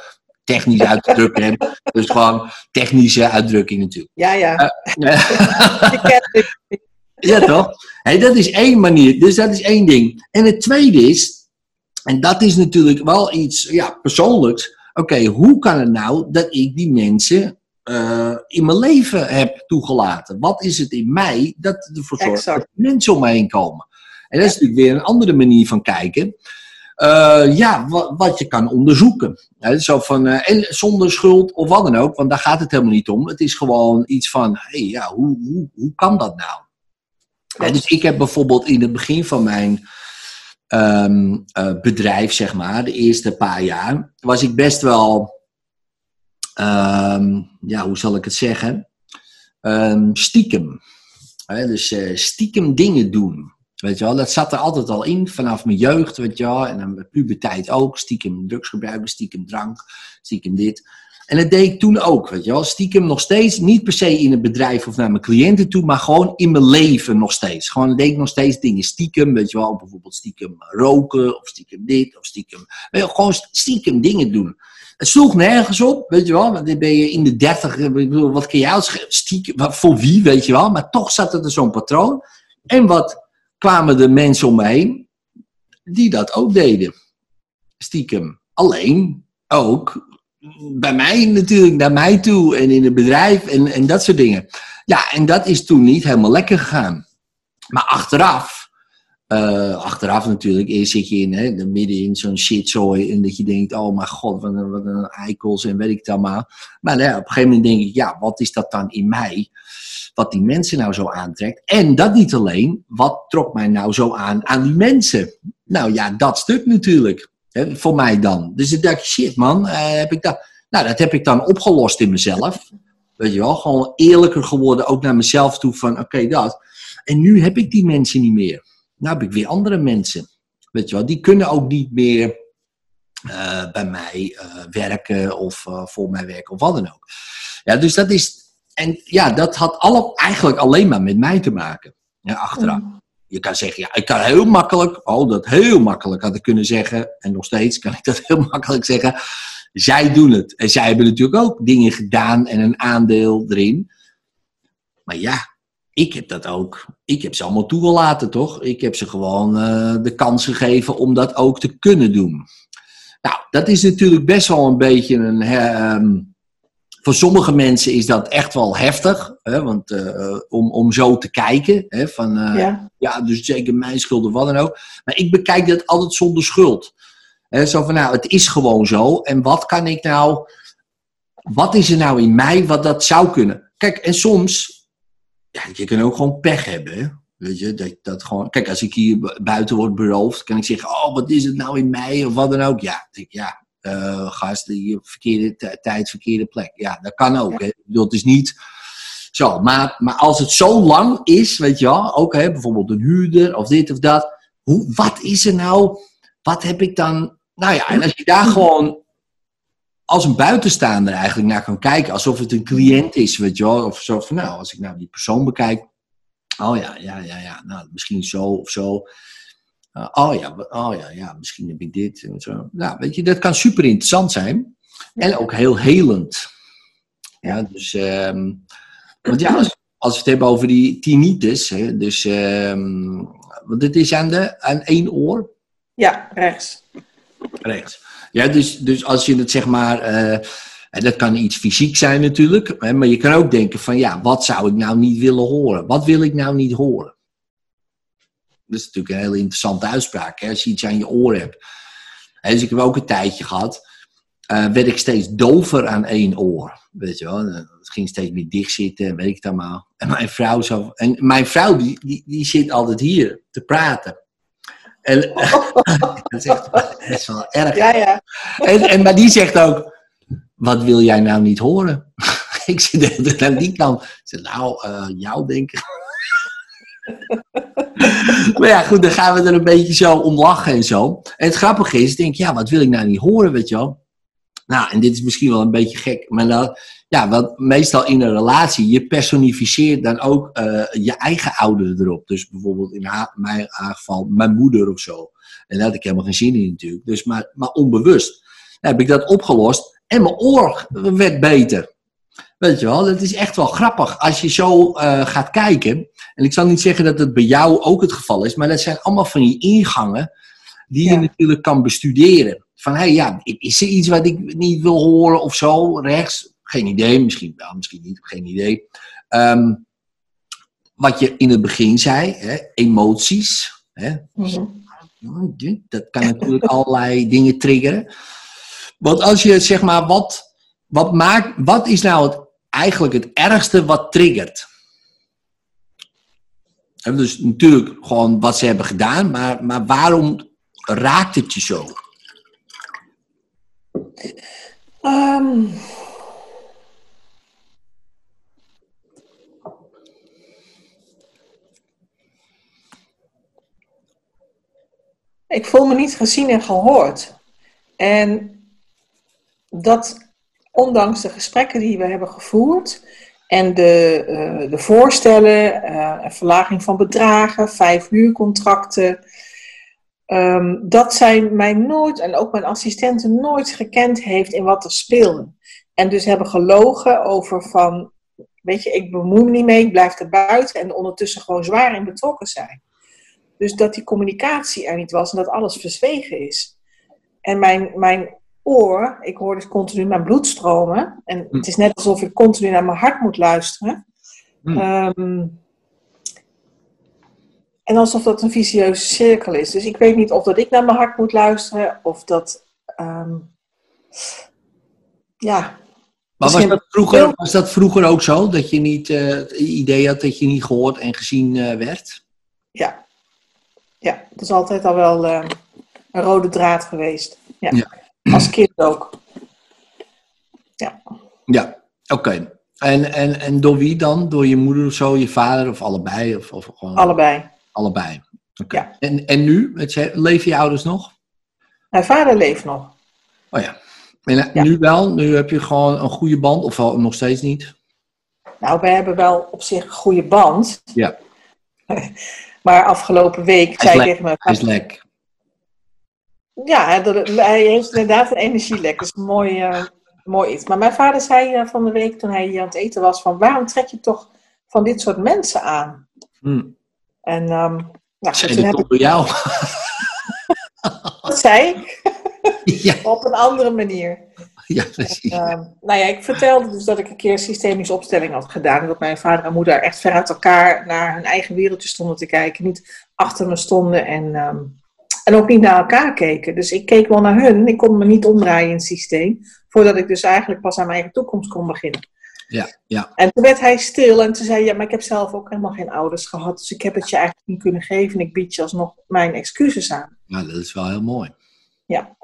technisch uit te drukken. Dus gewoon technische uitdrukking natuurlijk. Ja, ja. Eh, ja, toch? Hé, dat is één manier. Dus dat is één ding. En het tweede is, en dat is natuurlijk wel iets ja, persoonlijks. Oké, hoe kan het nou dat ik die mensen eh, in mijn leven heb toegelaten? Wat is het in mij dat ervoor zorgt dat mensen om me heen komen? En dat is natuurlijk weer een andere manier van kijken. Eh, ja, wat, wat je kan onderzoeken. Hè, zo van, eh, en zonder schuld of wat dan ook, want daar gaat het helemaal niet om. Het is gewoon iets van, hey, ja, hoe, hoe, hoe kan dat nou? Ja, dus ik heb bijvoorbeeld in het begin van mijn ehm, eh, bedrijf, zeg maar, de eerste paar jaar, was ik best wel, ehm, ja, hoe zal ik het zeggen? Ehm, stiekem. Dus eh, stiekem dingen doen. Weet je wel, dat zat er altijd al in vanaf mijn jeugd, weet je. En dan mijn puberteit ook. Stiekem drugs gebruiken, stiekem drank, stiekem dit. En dat deed ik toen ook, weet je wel. Stiekem nog steeds, niet per se in het bedrijf of naar mijn cliënten toe, maar gewoon in mijn leven nog steeds. Gewoon deed ik nog steeds dingen stiekem, weet je wel. Bijvoorbeeld stiekem roken, of stiekem dit, of stiekem... Weet je, gewoon stiekem dingen doen. Het sloeg nergens op, weet je wel. Want dan ben je in de dertig, bedoel, wat kun jij als stiekem... Voor wie, weet je wel. Maar toch zat er zo'n patroon. En wat kwamen de mensen om me heen die dat ook deden. Stiekem. Alleen ook bij mij natuurlijk, naar mij toe en in het bedrijf en, en dat soort dingen. Ja, en dat is toen niet helemaal lekker gegaan. Maar achteraf, eh, achteraf natuurlijk, eerst zit je in, hè, midden in zo'n shitzooi en dat je denkt, oh mijn god, wat een, eikels en weet ik het allemaal. Maar ja, op een gegeven moment denk ik, ja, wat is dat dan in mij? Wat die mensen nou zo aantrekt. En dat niet alleen, wat trok mij nou zo aan aan die mensen? Nou ja, dat stuk natuurlijk. Voor mij dan. Dus ik dacht, shit man, eh, heb ik dat... Nou, dat heb ik dan opgelost in mezelf. Weet je wel, gewoon eerlijker geworden, ook naar mezelf toe van, oké, dat. En nu heb ik die mensen niet meer. Nu heb ik weer andere mensen. Weet je wel, die kunnen ook niet meer eh, bij mij eh, werken of voor mij werken of wat dan ook. Ja, dus dat is... En ja, dat had alle, eigenlijk alleen maar met mij te maken. Ja, achteraf. Je kan zeggen, ja, ik kan heel makkelijk, oh, dat heel makkelijk had ik kunnen zeggen, en nog steeds kan ik dat heel makkelijk zeggen. Zij doen het. En zij hebben natuurlijk ook dingen gedaan en een aandeel erin. Maar ja, ik heb dat ook. Ik heb ze allemaal toegelaten, toch? Ik heb ze gewoon eh, de kans gegeven om dat ook te kunnen doen. Nou, dat is natuurlijk best wel een beetje een. ehm, voor sommige mensen is dat echt wel heftig, hè, want, eh, om, om zo te kijken. Hè, van, eh, Ja. ja, dus zeker mijn schuld of wat dan ook. Maar ik bekijk dat altijd zonder schuld. Hè, zo van, nou, het is gewoon zo. En wat kan ik nou... Wat is er nou in mij wat dat zou kunnen? Kijk, en soms... Ja, je kan ook gewoon pech hebben, hè. Weet je, dat, dat gewoon... Kijk, als ik hier bu- buiten word beroofd, kan ik zeggen... Oh, wat is het nou in mij? Of wat dan ook. Ja, denk ja, eh, gast, die verkeerde tijd, verkeerde plek. Ja, dat kan ook. Hè. Ik bedoel, het is niet zo. Maar, maar als het zo lang is, weet je wel, ook hè, bijvoorbeeld een huurder of dit of dat. Hoe, wat is er nou? Wat heb ik dan? Nou ja, en als je daar gewoon als een buitenstaander eigenlijk naar kan kijken, alsof het een cliënt is, weet je wel. Of zo van, nou, als ik nou die persoon bekijk. Oh ja, ja, ja, ja. Nou, misschien zo of zo. Uh, oh ja, oh ja, ja, misschien heb ik dit en zo. Nou, weet je, dat kan super interessant zijn. En ook heel helend. Ja, dus, ehm, want ja, als, als we het hebben over die tinnitus, hè, dus, ehm, want dit is aan, de, aan één oor, Ja, rechts. rechts. Ja, dus, dus als je het zeg maar, eh, en dat kan iets fysiek zijn natuurlijk, hè, maar je kan ook denken van ja, wat zou ik nou niet willen horen? Wat wil ik nou niet horen? Dat is natuurlijk een hele interessante uitspraak, hè, als je iets aan je oor hebt. Hè, dus ik heb ook een tijdje gehad, eh, werd ik steeds dover aan één oor. Weet je wel, het ging steeds meer dicht zitten, en weet ik het allemaal. En mijn vrouw, zo, en mijn vrouw die, die, die zit altijd hier te praten. En, dat is echt best wel erg. Ja, ja. En, en, maar die zegt ook, wat wil jij nou niet horen? ik zit aan die kant. Ik zeg, nou, eh, jou denken. maar ja, goed, dan gaan we er een beetje zo om lachen en zo. En het grappige is, ik denk, ja, wat wil ik nou niet horen, weet je wel? Nou, en dit is misschien wel een beetje gek, maar ja, wat meestal in een relatie, je personificeert dan ook eh, je eigen ouderen erop. Dus bijvoorbeeld in mijn geval mijn moeder of zo. En daar had ik helemaal geen zin in natuurlijk. Dus, maar, maar onbewust. Heb ik dat opgelost en mijn oor werd beter. Weet je wel, dat is echt wel grappig als je zo eh, gaat kijken. En ik zal niet zeggen dat het bij jou ook het geval is, maar dat zijn allemaal van die ingangen die je natuurlijk kan bestuderen. Van, hé, hey, ja, is er iets wat ik niet wil horen of zo, rechts? Geen idee, misschien wel, misschien niet, geen idee. Ehm, wat je in het begin zei, hè, emoties. Hè, Mhm. dat kan natuurlijk allerlei dingen triggeren. Want als je zeg maar, wat, wat, maakt, wat is nou het, eigenlijk het ergste wat triggert? En dus natuurlijk gewoon wat ze hebben gedaan, maar, maar waarom raakt het je zo? Ehm. Ik voel me niet gezien en gehoord. En dat, ondanks de gesprekken die we hebben gevoerd en de, eh, de voorstellen, eh, verlaging van bedragen, vijf uurcontracten, Ehm, dat zij mij nooit, en ook mijn assistenten nooit gekend heeft in wat er speelde. En dus hebben gelogen over van, weet je, ik bemoei me niet mee, ik blijf er buiten en ondertussen gewoon zwaar in betrokken zijn. Dus dat die communicatie er niet was en dat alles verzwegen is. En mijn, mijn oor, ik hoor dus continu mijn bloed stromen. En Hm. het is net alsof ik continu naar mijn hart moet luisteren. Hm. Ehm, en alsof dat een vicieuze cirkel is. Dus ik weet niet of dat ik naar mijn hart moet luisteren of dat. ehm, ja, Maar was dat, vroeger, was dat vroeger ook zo? Dat je niet eh, het idee had dat je niet gehoord en gezien eh, werd? ja. Ja, dat is altijd al wel eh, een rode draad geweest. Ja. Ja. Als kind ook. Ja, oké. En, en, en door wie dan? Door je moeder of zo, je vader of allebei? Of, of gewoon Allebei. allebei? Oké. Ja. En, en nu? Leven je ouders nog? Mijn vader leeft nog. Oh ja. En eh, Ja. nu wel? Nu heb je gewoon een goede band of wel nog steeds niet? Nou, wij hebben wel op zich een goede band. Ja. Maar afgelopen week Hij zei ik tegen mijn Hij is lek. Ja, hij heeft inderdaad een energielek. Dat is een mooi, eh, mooi iets. Maar mijn vader zei eh, van de week toen hij hier aan het eten was: van waarom trek je toch van dit soort mensen aan? Hm. En ehm, nou, toen heb ik door jou? dat zei ik, ja, op een andere manier. ja, precies. Ehm, nou ja, ik vertelde dus dat ik een keer systemische opstelling had gedaan. Dat mijn vader en moeder echt ver uit elkaar naar hun eigen wereldje stonden te kijken. Niet achter me stonden en, ehm, en ook niet naar elkaar keken. Dus ik keek wel naar hun. Ik kon me niet omdraaien in het systeem. Voordat ik dus eigenlijk pas aan mijn eigen toekomst kon beginnen. Ja, ja. En toen werd hij stil en toen zei hij, ja, maar ik heb zelf ook helemaal geen ouders gehad. Dus ik heb het je eigenlijk niet kunnen geven. En ik bied je alsnog mijn excuses aan. Nou, dat is wel heel mooi. Ja.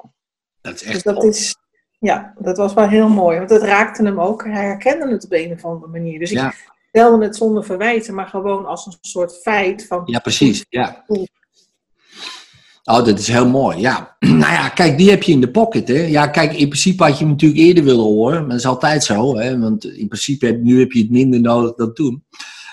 Dat is Dus echt dat is, ja, dat was wel heel mooi. Want het raakte hem ook. Hij herkende het op een of andere manier. Dus ik stelde het zonder verwijten, maar gewoon als een soort feit van... Ja, precies. Ja. Oh, dat is heel mooi. Ja. Nou ja, kijk, die heb je in de pocket. Hè? Ja, kijk, in principe had je hem natuurlijk eerder willen horen. Maar dat is altijd zo. Hè? Want in principe, heb, nu heb je het minder nodig dan toen.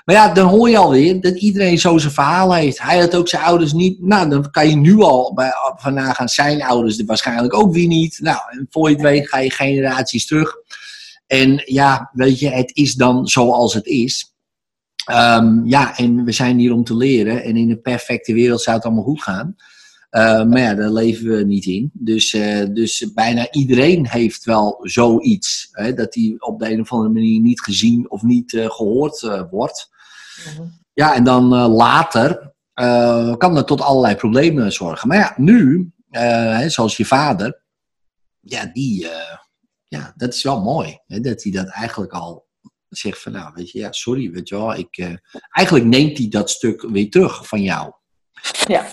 Maar ja, dan hoor je alweer dat iedereen zo zijn verhaal heeft. Hij had ook zijn ouders niet. Nou, dan kan je nu al bij, van nagaan zijn ouders er waarschijnlijk ook weer niet. Nou, en voor je het weet ga je generaties terug. En ja, weet je, het is dan zoals het is. Ehm, ja, en we zijn hier om te leren. En in een perfecte wereld zou het allemaal goed gaan. Uh, maar ja, daar leven we niet in. Dus, uh, dus bijna iedereen heeft wel zoiets. Hè, dat hij op de een of andere manier niet gezien of niet uh, gehoord wordt. Mm-hmm. Ja, en dan later kan dat tot allerlei problemen zorgen. Maar ja, nu, hè, zoals je vader, ja, die, ja, dat is wel mooi. Hè, dat hij dat eigenlijk al zegt van, nou, weet je, ja, sorry, weet je wel. Ik, eigenlijk neemt hij dat stuk weer terug van jou. Ja.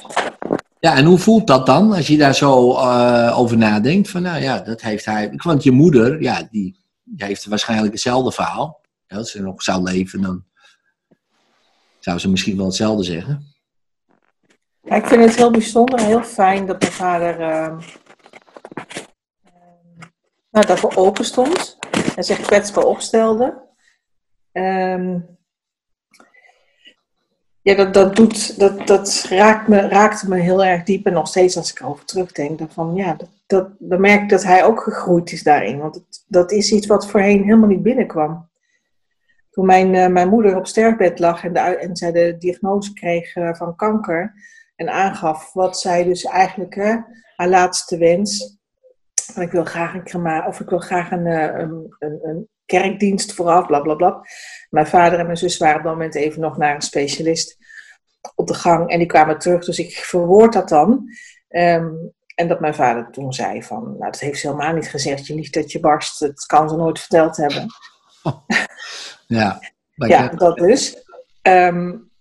Ja, en hoe voelt dat dan als je daar zo uh, over nadenkt? Van nou ja, dat heeft hij. Want je moeder, ja, die, heeft waarschijnlijk hetzelfde verhaal. Ja, als ze nog zou leven, dan zou ze misschien wel hetzelfde zeggen. Ik vind het heel bijzonder, heel fijn dat mijn vader uh, daarvoor open stond en zich kwetsbaar opstelde. Um, ja, dat, dat, doet, dat, dat raakt me, raakte me heel erg diep. En nog steeds als ik erover terugdenk, dan, van, ja, dat, dat, merk ik dat hij ook gegroeid is daarin. Want dat is iets wat voorheen helemaal niet binnenkwam. Toen mijn, uh, mijn moeder op sterfbed lag en, de, en zij de diagnose kreeg uh, van kanker. En aangaf wat zij dus eigenlijk, uh, haar laatste wens. Van ik wil graag een crema, of ik wil graag een, een, een, een kerkdienst vooraf, bla bla bla. Mijn vader en mijn zus waren op dat moment even nog naar een specialist op de gang en die kwamen terug. Dus ik verwoord dat dan. Um, en dat mijn vader toen zei van, nou dat heeft ze helemaal niet gezegd, je liegt dat je barst, dat kan ze nooit verteld hebben. Ja, ja dat dus. Um,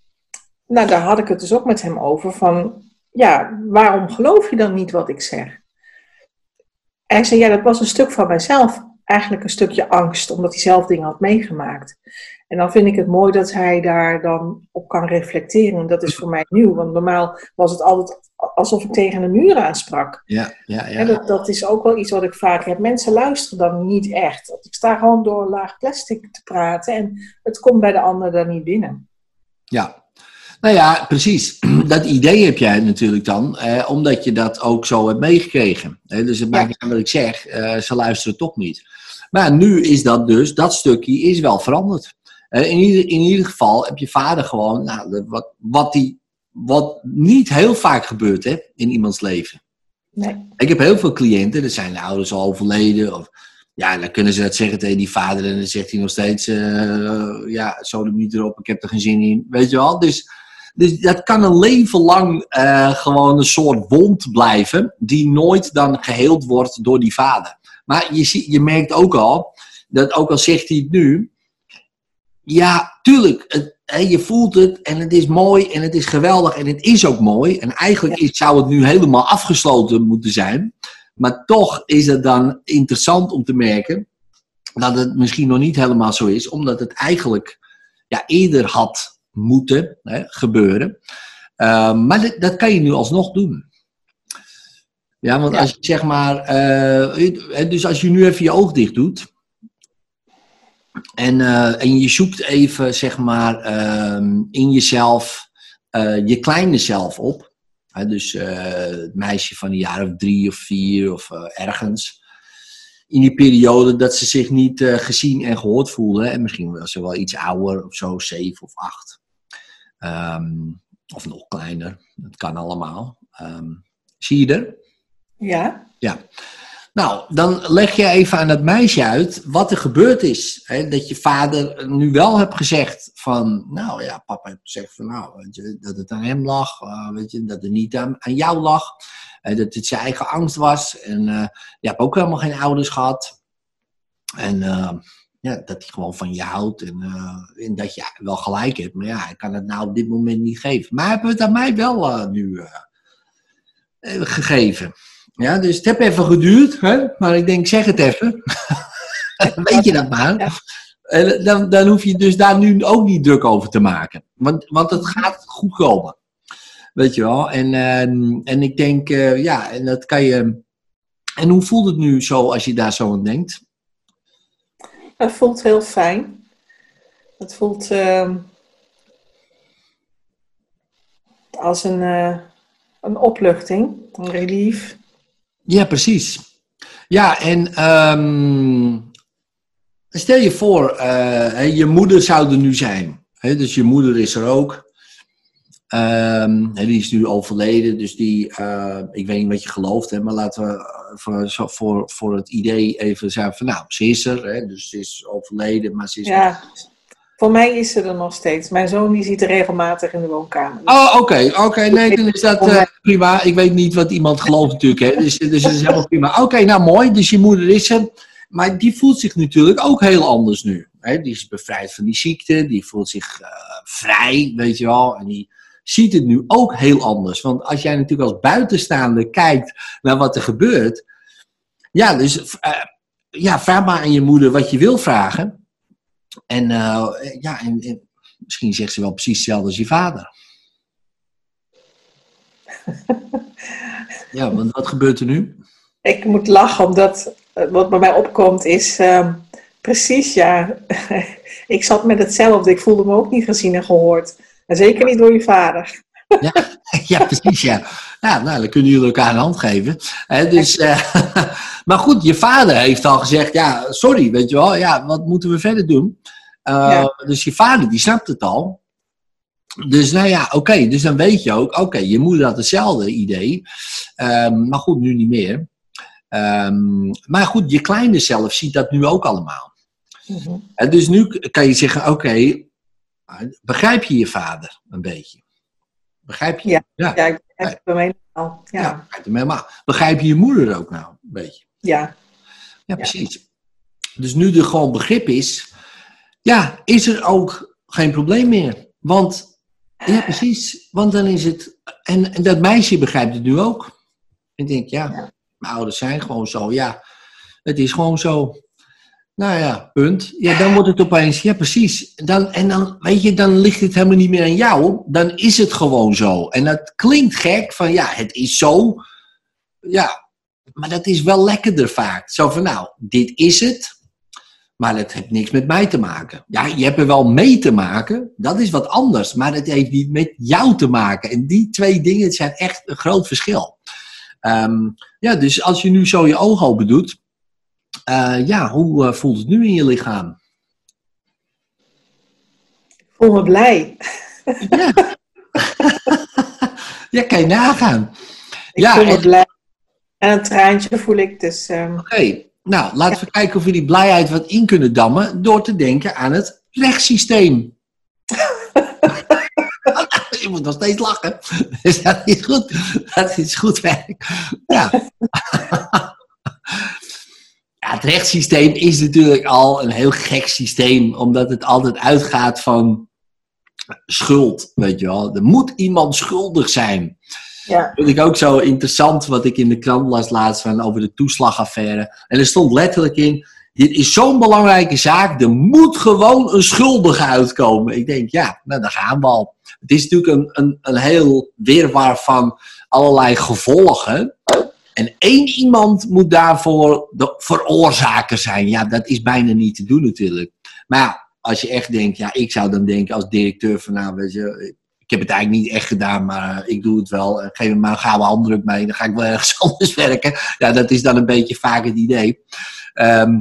nou, daar had ik het dus ook met hem over van, ja, waarom geloof je dan niet wat ik zeg? Hij zei, ja, dat was een stuk van mijzelf eigenlijk een stukje angst, omdat hij zelf dingen had meegemaakt. En dan vind ik het mooi dat hij daar dan op kan reflecteren. En dat is voor mij nieuw, want normaal was het altijd alsof ik tegen een muur aansprak. Ja, ja, ja. En dat, dat is ook wel iets wat ik vaak heb. Mensen luisteren dan niet echt. Ik sta gewoon door een laag plastic te praten en het komt bij de ander dan niet binnen. Ja, nou ja, precies. Dat idee heb jij natuurlijk dan, eh, omdat je dat ook zo hebt meegekregen. Eh, dus het maakt niet uit wat ik zeg, eh, ze luisteren toch niet. Maar nu is dat dus, dat stukje is wel veranderd. Uh, in, ieder, in ieder geval heb je vader gewoon, nou, wat, wat, die, wat niet heel vaak gebeurt hè, in iemands leven. Nee. Ik heb heel veel cliënten, er zijn de ouders al overleden. Of, ja, dan kunnen ze dat zeggen tegen die vader en dan zegt hij nog steeds, uh, ja, zo niet erop, ik heb er geen zin in. Weet je wel? Dus dus dat kan een leven lang uh, gewoon een soort wond blijven, die nooit dan geheeld wordt door die vader. Maar je, je merkt ook al, dat ook al zegt hij het nu, ja, tuurlijk, het, hè, je voelt het en het is mooi en het is geweldig en het is ook mooi. En eigenlijk is, zou het nu helemaal afgesloten moeten zijn. Maar toch is het dan interessant om te merken dat het misschien nog niet helemaal zo is, omdat het eigenlijk ja, eerder had moeten hè, gebeuren. Uh, maar dat, dat, kan je nu alsnog doen. Ja, want ja. als je zeg maar, uh, dus als je nu even je oog dicht doet. En, uh, en je zoekt even, zeg maar, ehm, in jezelf je kleine zelf op. dus het meisje van een jaar of drie of vier of ergens in die periode dat ze zich niet gezien en gehoord voelden. En misschien was ze wel iets ouder of zo, zeven of acht. Um, of nog kleiner, dat kan allemaal. Um, zie je er? Ja. Ja. Nou, dan leg je even aan dat meisje uit wat er gebeurd is. Hè? Dat je vader nu wel hebt gezegd van, nou ja, papa heeft gezegd van, nou, weet je, dat het aan hem lag, uh, weet je, dat het niet aan, jou lag. Dat het zijn eigen angst was. En uh, je hebt ook helemaal geen ouders gehad. En ja, dat hij gewoon van je houdt en, dat je wel gelijk hebt. Maar ja, hij kan het nou op dit moment niet geven. Maar hij heeft het aan mij wel nu gegeven. Ja, dus het heeft even geduurd, hè? maar ik denk, zeg het even. Weet je dat maar. Ja. En dan, dan hoef je dus daar nu ook niet druk over te maken. Want, want het gaat goed komen. Weet je wel. En, en ik denk, ja, en dat kan je. En hoe voelt het nu zo als je daar zo aan denkt? Het voelt heel fijn. Het voelt uh, als een, uh, een opluchting, een relief. Ja, precies. Ja, en um, Stel je voor, eh, je moeder zou er nu zijn. Hè, dus je moeder is er ook. Ehm, hè, die is nu overleden, dus die, eh, ik weet niet wat je gelooft, hè, maar laten we eh, voor, voor, voor het idee even zeggen van nou, ze is er, hè, dus ze is overleden, maar ze is Ja. Voor mij is ze er nog steeds. Mijn zoon die ziet er regelmatig in de woonkamer. Oh, oké, oké, nee, dan is dat eh, prima. Ik weet niet wat iemand gelooft natuurlijk, hè, dus, dus het is helemaal prima. Oké, nou mooi, dus je moeder is er, maar die voelt zich natuurlijk ook heel anders nu. Hè? Die is bevrijd van die ziekte, die voelt zich eh, vrij, weet je wel, en die ziet het nu ook heel anders. Want als jij natuurlijk als buitenstaander kijkt naar wat er gebeurt, ja, dus eh, ja, vraag maar aan je moeder wat je wil vragen. En eh, ja, en, en misschien zegt ze wel precies hetzelfde als je vader. Ja, want wat gebeurt er nu? Ik moet lachen, omdat eh, wat bij mij opkomt is ehm, precies, ja. ik zat met hetzelfde. Ik voelde me ook niet gezien en gehoord. En zeker niet door je vader. Ja, precies, ja. Ja, nou, dan kunnen jullie elkaar een hand geven. Dus, eh, maar goed, je vader heeft al gezegd, ja, sorry, weet je wel, ja, wat moeten we verder doen? Uh, Ja. Dus je vader, die snapt het al. Dus nou ja, oké, dus dan weet je ook, oké, je moeder had hetzelfde idee. Ehm, maar goed, nu niet meer. Ehm, maar goed, je kleine zelf ziet dat nu ook allemaal. Mhm. En dus nu kan je zeggen, oké, begrijp je je vader een beetje? Begrijp je? Ja. ja. Ja, ik heb het bij mij al. Ja, Ja, begrijp hem helemaal. Begrijp je je moeder ook nou een beetje? Ja. Ja, precies. Dus nu er gewoon begrip is, ja, is er ook geen probleem meer. Want, ja, precies. Want dan is het, en, en dat meisje begrijpt het nu ook. Ik denk, ja, mijn ouders zijn gewoon zo. Ja, het is gewoon zo. Nou ja, punt. Ja, dan wordt het opeens, ja precies. Dan, en dan, weet je, dan ligt het helemaal niet meer aan jou. Dan is het gewoon zo. En dat klinkt gek, van ja, het is zo. Ja, maar dat is wel lekkerder vaak. Zo van, nou, dit is het. Maar het heeft niks met mij te maken. Ja, je hebt er wel mee te maken. Dat is wat anders. Maar het heeft niet met jou te maken. En die twee dingen zijn echt een groot verschil. Ehm, ja, dus als je nu zo je ogen open doet. eh, ja, hoe eh, voelt het nu in je lichaam? Ik voel me blij. Ja. ja, kan je nagaan. Ik Ja, voel me en- blij. En een traantje voel ik dus. ehm, Oké, nou, laten we kijken of we die blijheid wat in kunnen dammen door te denken aan het rechtssysteem. Je moet nog steeds lachen. Dus dat is goed. Dat is goed werk. Ja. ja, het rechtssysteem is natuurlijk al een heel gek systeem, omdat het altijd uitgaat van schuld, weet je wel. Er moet iemand schuldig zijn. Ja. vond ik ook zo interessant wat ik in de krant las laatst van over de toeslagaffaire. En er stond letterlijk in, dit is zo'n belangrijke zaak, er moet gewoon een schuldige uitkomen. Ik denk, ja, nou daar gaan we al. Het is natuurlijk een, een, een heel weerwaar van allerlei gevolgen. En één iemand moet daarvoor de veroorzaker zijn. Ja, dat is bijna niet te doen natuurlijk. Maar ja, als je echt denkt, ja, ik zou dan denken als directeur van, nou, weet ik heb het eigenlijk niet echt gedaan, maar eh, ik doe het wel. Geef me maar een gouden handdruk mee, dan ga ik wel ergens anders werken. Ja, dat is dan een beetje vaak het idee. Ehm,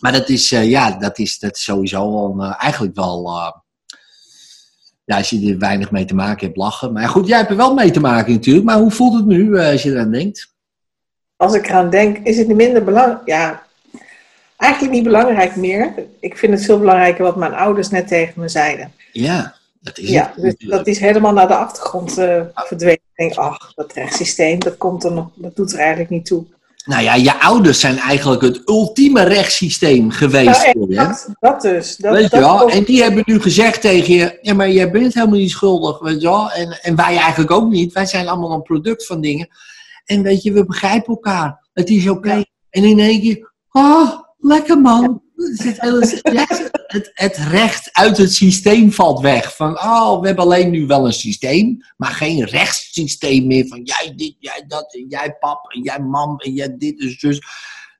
maar dat is, eh, ja, dat is, dat is sowieso al, eh, eigenlijk wel, ja, als je er weinig mee te maken hebt, lachen. Maar goed, jij hebt er wel mee te maken natuurlijk. Maar hoe voelt het nu als je eraan denkt? Als ik eraan denk, is het niet minder belangrijk. Ja, eigenlijk niet belangrijk meer. Ik vind het veel belangrijker wat mijn ouders net tegen me zeiden. Ja, dat is Ja, dus dat is helemaal naar de achtergrond eh, verdwenen. Ik denk, ach, dat rechtssysteem, dat, komt er nog, dat doet er eigenlijk niet toe. Nou ja, je ouders zijn eigenlijk het ultieme rechtssysteem geweest. Nou, voor je, dat dus. Dat, Weet je wel? En die hebben nu gezegd tegen je: ja, maar jij bent helemaal niet schuldig, weet je wel? En, en wij eigenlijk ook niet. Wij zijn allemaal een product van dingen. En weet je, we begrijpen elkaar. Het is oké. Ja. En in één keer, oh, lekker man. Het, het, recht uit het systeem valt weg. Van, oh, we hebben alleen nu wel een systeem, maar geen rechtssysteem meer. Van jij dit, jij dat, en jij pap, en jij mam, en jij dit en zus.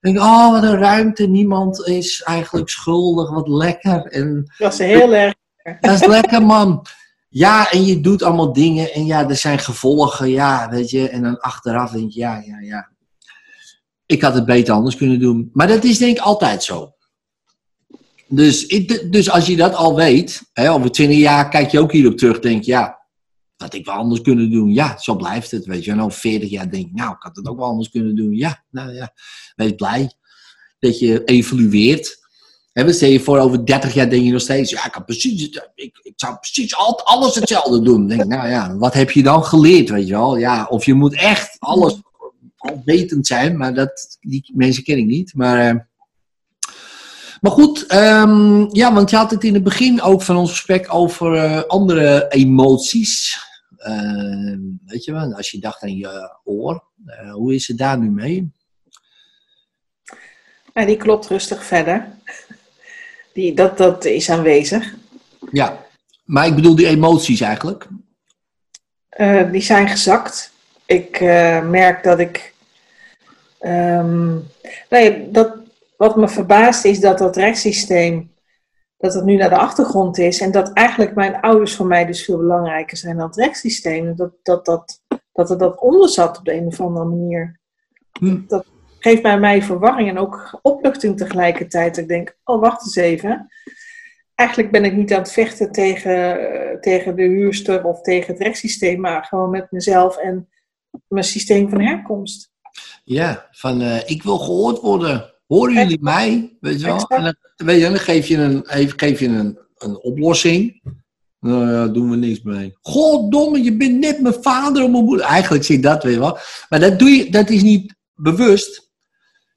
Denk oh, wat een ruimte. Niemand is eigenlijk schuldig. Wat lekker. En Dat is heel erg. dat is lekker, man. Ja, en je doet allemaal dingen. En ja, er zijn gevolgen. Ja, weet je. En dan achteraf denk je, ja, ja, ja. Ik had het beter anders kunnen doen. Maar dat is denk ik altijd zo. Dus, dus als je dat al weet, hè, over twintig jaar kijk je ook hierop terug, denk je, ja, had ik wel anders kunnen doen. Ja, zo blijft het, weet je. En over veertig jaar denk je, nou, ik had het ook wel anders kunnen doen. Ja, nou ja, wees blij dat je evolueert. We stel je voor, over 30 jaar denk je nog steeds, ja, ik, precies, ik, ik zou precies altijd alles hetzelfde doen. Denk nou ja, wat heb je dan geleerd, weet je wel? Ja, of je moet echt alles alwetend zijn, maar dat, die mensen ken ik niet. Maar, eh, maar goed, ehm, ja, want je had het in het begin ook van ons gesprek over eh, andere emoties. Ehm, weet je wel, als je dacht aan je oor, eh, hoe is het daar nu mee? En die klopt rustig verder. Die, dat, dat is aanwezig. Ja, maar ik bedoel die emoties eigenlijk. Eh, die zijn gezakt. Ik merk dat ik. ehm, nee, dat, wat me verbaast is dat dat rechtssysteem. dat het nu naar de achtergrond is. En dat eigenlijk mijn ouders voor mij dus veel belangrijker zijn dan het rechtssysteem. Dat, dat, dat, dat er dat onder zat op de een of andere manier. Hm. Dat geeft bij mij verwarring en ook opluchting tegelijkertijd. Ik denk, oh wacht eens even. Eigenlijk ben ik niet aan het vechten tegen, eh, tegen de huurster of tegen het rechtssysteem, maar gewoon met mezelf en mijn systeem van herkomst. Ja, van eh, ik wil gehoord worden. Horen jullie mij? Weet je wel? En dan, weet je, dan geef je een, even- geef je een, een oplossing. Nou ja, doen we niks mee. Goddomme, je bent net mijn vader of mijn moeder. Eigenlijk zie ik dat weer wel. Maar dat, doe je, dat is niet bewust.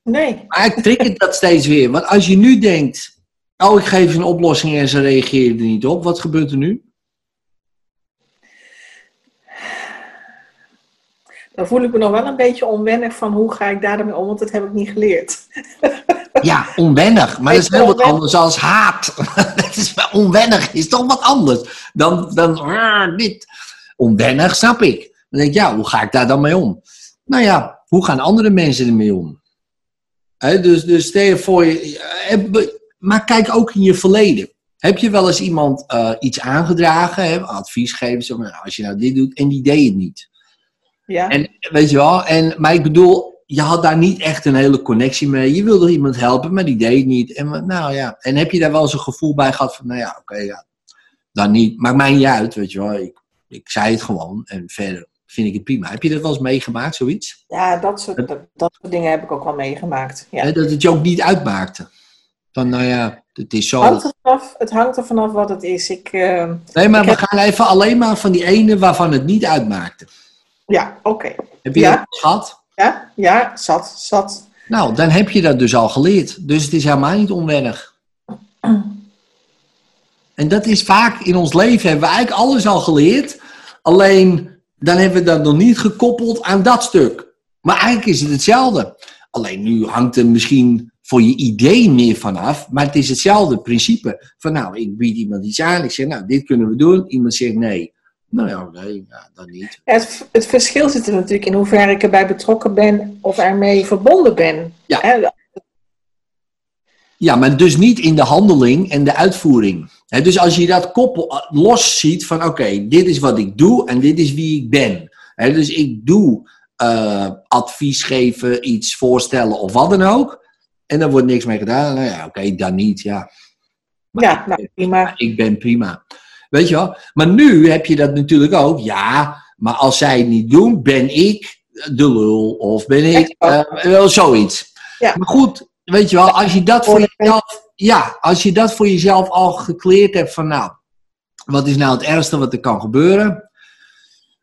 Nee, Maar ik trek dat steeds weer. Want als je nu denkt, oh ik geef ze een oplossing en ze reageren er niet op. Wat gebeurt er nu? Dan voel ik me nog wel een beetje onwennig van hoe ga ik daar dan mee om, want dat heb ik niet geleerd. Ja, onwennig. Maar dat is heel wat anders als haat. dat is wel onwennig. Is toch wat anders dan, dan ah, dit. Onwennig, snap ik. Dan denk ik, ja, hoe ga ik daar dan mee om? Nou ja, hoe gaan andere mensen ermee om? Dus, dus stel je voor je... eh, Maar kijk ook in je verleden. Heb je wel eens iemand eh, iets aangedragen, hè, advies geven, zo, van, nou, als je nou dit doet, en die deed het niet. Ja, En weet je wel, en, maar ik bedoel, je had daar niet echt een hele connectie mee. Je wilde iemand helpen, maar die deed niet. En nou ja, en heb je daar wel eens een gevoel bij gehad van, nou ja, oké, ja, dan niet. Maakt mij niet uit, weet je wel. Ik, ik zei het gewoon en verder vind ik het prima. Heb je dat wel eens meegemaakt, zoiets? ja dat, soort, dat, dat soort dingen heb ik ook wel meegemaakt. Ja. Dat het je ook niet uitmaakte. Van, nou ja, het is zo. hangt er vanaf, het hangt er vanaf wat het is. Ik, eh, Nee, maar we heb- gaan even alleen maar van die ene waarvan het niet uitmaakte. Ja, oké. Heb je Ja. dat gehad? Ja, ja, zat, zat. Nou, dan heb je dat dus al geleerd. Dus het is helemaal niet onwennig. En dat is vaak in ons leven, hebben we eigenlijk alles al geleerd. Alleen, dan hebben we dat nog niet gekoppeld aan dat stuk. Maar eigenlijk is het hetzelfde. Alleen nu hangt er misschien voor je idee meer vanaf. Maar het is hetzelfde principe. Van nou, ik bied iemand iets aan. Ik zeg, nou, dit kunnen we doen. Iemand zegt nee. Nou ja, nee, ja, dan niet. Het, het verschil zit er natuurlijk in hoeverre ik erbij betrokken ben of ermee verbonden ben. Ja. Ja, maar dus niet in de handeling en de uitvoering. Dus als je dat koppel los ziet van oké, dit is wat ik doe en dit is wie ik ben. Dus ik doe eh, advies geven, iets voorstellen of wat dan ook. En dan wordt niks mee gedaan. Nou ja, oké, dan niet, ja. Maar ja, nou prima. ik ben prima. Weet je wel? Maar nu heb je dat natuurlijk ook. Ja, maar als zij het niet doen, ben ik de lul. Of ben ik eh, wel zoiets. Ja. Maar goed, weet je wel, als je dat voor jezelf, ja, als je dat voor jezelf al gekleerd hebt van nou, wat is nou het ergste wat er kan gebeuren?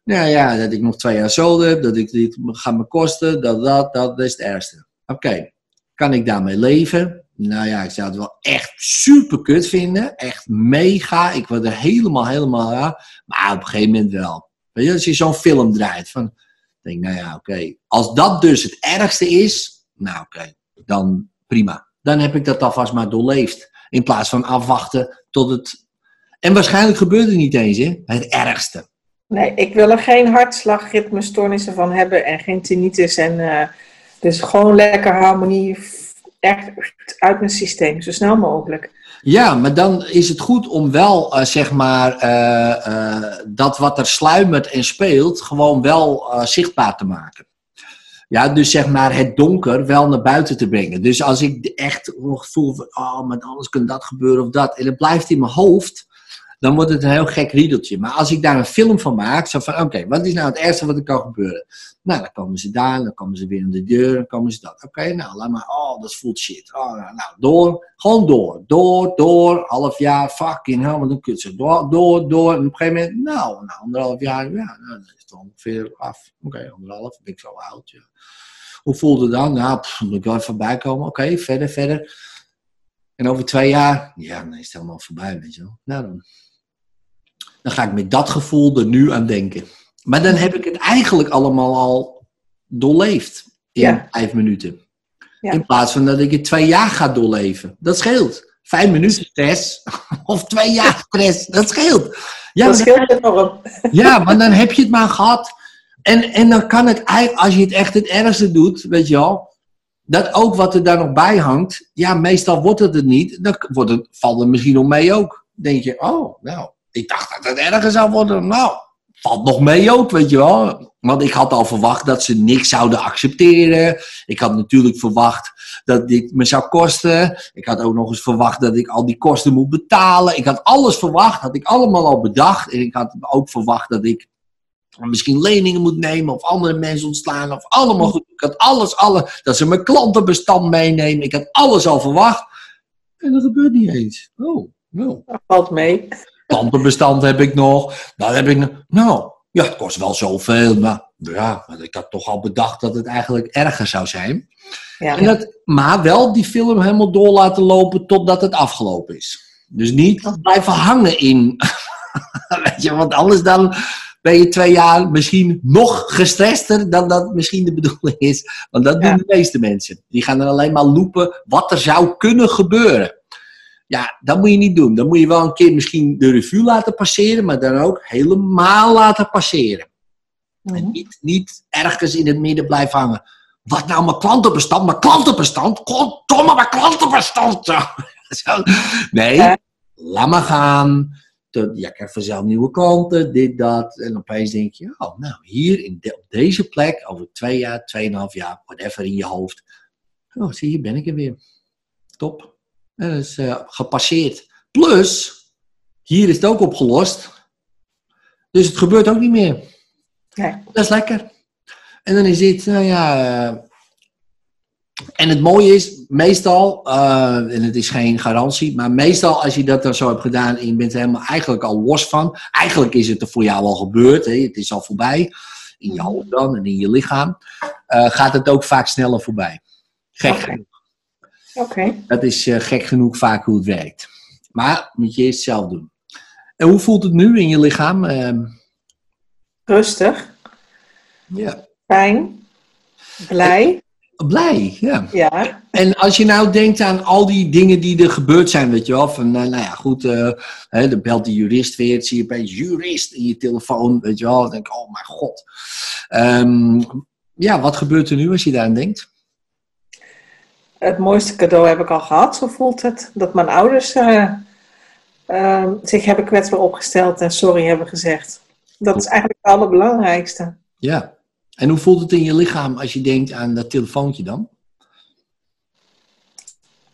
Nou ja, dat ik nog twee jaar solde heb, dat ik dit gaat me kosten, dat, dat, dat, dat is het ergste. Oké, kan ik daarmee leven? Nou ja, ik zou het wel echt super kut vinden. Echt mega. Ik word er helemaal, helemaal raar. Maar op een gegeven moment wel. Weet je, als je zo'n film draait. Van, denk nou ja, oké. Als dat dus het ergste is. Nou oké, dan prima. Dan heb ik dat alvast maar doorleefd. In plaats van afwachten tot het... En waarschijnlijk gebeurt het niet eens, hè. Het ergste. Nee, ik wil er geen hartslagritmestoornissen van hebben en geen tinnitus. En, eh, dus gewoon lekker harmonie echt uit mijn systeem, zo snel mogelijk. Ja, maar dan is het goed om wel, eh, zeg maar, eh, eh, dat wat er sluimert en speelt, gewoon wel zichtbaar te maken. Ja, dus zeg maar het donker wel naar buiten te brengen. Dus als ik echt voel van, oh, maar anders kan dat gebeuren of dat. En het blijft in mijn hoofd, dan wordt het een heel gek riedeltje. Maar als ik daar een film van maak, zo van, oké, wat is nou het ergste wat er kan gebeuren? Nou, dan komen ze daar, dan komen ze weer in de deur, dan komen ze dat. Oké, nou, laat maar, oh, dat voelt shit. Oh, nou, nou, door, gewoon door, door, door, half jaar, fucking hell, wat een kut. Door, door, door, en op een gegeven moment, nou, anderhalf jaar, ja, nou, dan is het ongeveer af. Oké, anderhalf, ben ik zo oud, ja. Hoe voelde het dan? Nou, moet ik wel even voorbij komen. Oké, verder, verder. En over twee jaar, ja, dan is het helemaal voorbij, weet je wel. Nou, dan, dan ga ik met dat gevoel er nu aan denken. Maar dan heb ik het eigenlijk allemaal al doorleefd in Ja. vijf minuten. Ja. In plaats van dat ik het twee jaar ga doorleven. Dat scheelt. Vijf minuten stress of twee jaar stress, dat scheelt. Ja, dat scheelt enorm. ja, maar dan heb je het maar gehad. En, en dan kan het eigenlijk, als je het echt het ergste doet, weet je wel, dat ook wat er daar nog bij hangt, ja, meestal wordt het het niet. Dan wordt het, valt het misschien nog mee ook. denk je, oh, nou, ik dacht dat het erger zou worden. Nou, valt nog mee ook, weet je wel. Want ik had al verwacht dat ze niks zouden accepteren. Ik had natuurlijk verwacht dat dit me zou kosten. Ik had ook nog eens verwacht dat ik al die kosten moet betalen. Ik had alles verwacht, had ik allemaal al bedacht. En ik had ook verwacht dat ik misschien leningen moet nemen of andere mensen ontslaan of allemaal goed. Ik had alles, alles, dat ze mijn klantenbestand meenemen. Ik had alles al verwacht. En dat gebeurt niet eens. Oh, nou. Dat valt mee. Klantenbestand heb ik nog. Dat heb ik nog. Nou, ja, het kost wel zoveel. Maar ja, maar ik had toch al bedacht dat het eigenlijk erger zou zijn. Ja. En dat, maar wel die film helemaal door laten lopen totdat het afgelopen is. Dus niet blijven hangen in. Weet je, want anders dan ben je twee jaar misschien nog gestrester dan dat misschien de bedoeling is. Want dat Ja. doen de meeste mensen. Die gaan er alleen maar loepen wat er zou kunnen gebeuren. Ja, dat moet je niet doen. Dan moet je wel een keer misschien de revue laten passeren, maar dan ook helemaal laten passeren. En Mhm. niet, niet ergens in het midden blijven hangen. Wat nou mijn klantenbestand? Mijn klantenbestand? Goddomme, mijn klantenbestand! Zo. Nee, Ja. laat maar gaan. Tot, ja, ik krijg vanzelf nieuwe klanten, dit, dat. En opeens denk je, oh, nou, hier in de- op deze plek, over twee jaar, tweeënhalf jaar, whatever in je hoofd. Oh, zie, hier ben ik er weer. Top. Dat is eh, gepasseerd. Plus, hier is het ook opgelost. Dus het gebeurt ook niet meer. Nee. Dat is lekker. En dan is dit, nou ja. eh, en het mooie is, meestal, eh, en het is geen garantie, maar meestal als je dat dan zo hebt gedaan en je bent er helemaal eigenlijk al los van, eigenlijk is het er voor jou al gebeurd, hè, het is al voorbij, in je hoofd dan en in je lichaam, gaat het ook vaak sneller voorbij. Gek Oké. Dat is eh, gek genoeg vaak hoe het werkt. Maar moet je eerst zelf doen. En hoe voelt het nu in je lichaam? Ehm, Rustig. ja. Fijn. Blij. Blij, ja. Ja. En als je nou denkt aan al die dingen die er gebeurd zijn, weet je wel, van, nou, nou ja, goed, hè, dan belt de jurist weer, zie je opeens jurist in je telefoon, weet je wel, dan denk ik, oh mijn god. Ehm, ja, wat gebeurt er nu als je daar aan denkt? Het mooiste cadeau heb ik al gehad, zo voelt het. Dat mijn ouders eh, eh, zich hebben kwetsbaar opgesteld en sorry hebben gezegd. Dat is eigenlijk het allerbelangrijkste. Ja. En hoe voelt het in je lichaam als je denkt aan dat telefoontje dan?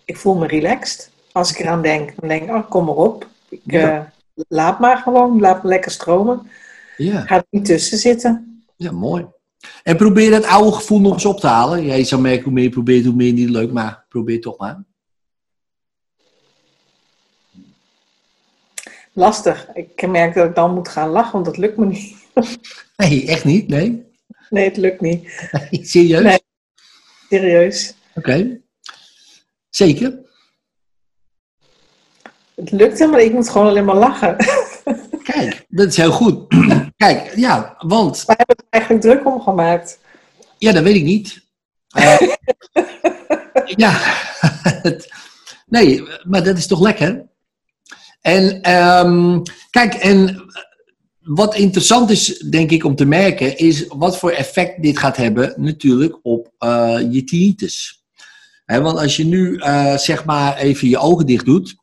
Ik voel me relaxed. Als ik eraan denk, dan denk ik, oh, kom maar op. Ik, Ja. eh, laat maar gewoon, laat me lekker stromen. Ja. Ga er niet tussen zitten. Ja, mooi. En probeer dat oude gevoel nog eens op te halen. Ja, je zou merken hoe meer je probeert, hoe meer niet leuk, maar probeer toch maar. Lastig. Ik merk dat ik dan moet gaan lachen, want dat lukt me niet. Nee, echt niet? Nee? Nee, het lukt niet. Serieus? Nee. Serieus. Oké. Zeker? Het lukt hem, maar ik moet gewoon alleen maar lachen. Kijk, dat is heel goed. Kijk, ja, want, Wij hebben het eigenlijk druk omgemaakt. ja, dat weet ik niet. Eh, ja, nee, maar dat is toch lekker? En ehm, kijk, en wat interessant is, denk ik, om te merken, is wat voor effect dit gaat hebben natuurlijk op eh, je tinnitus. Want als je nu, eh, zeg maar, even je ogen dicht doet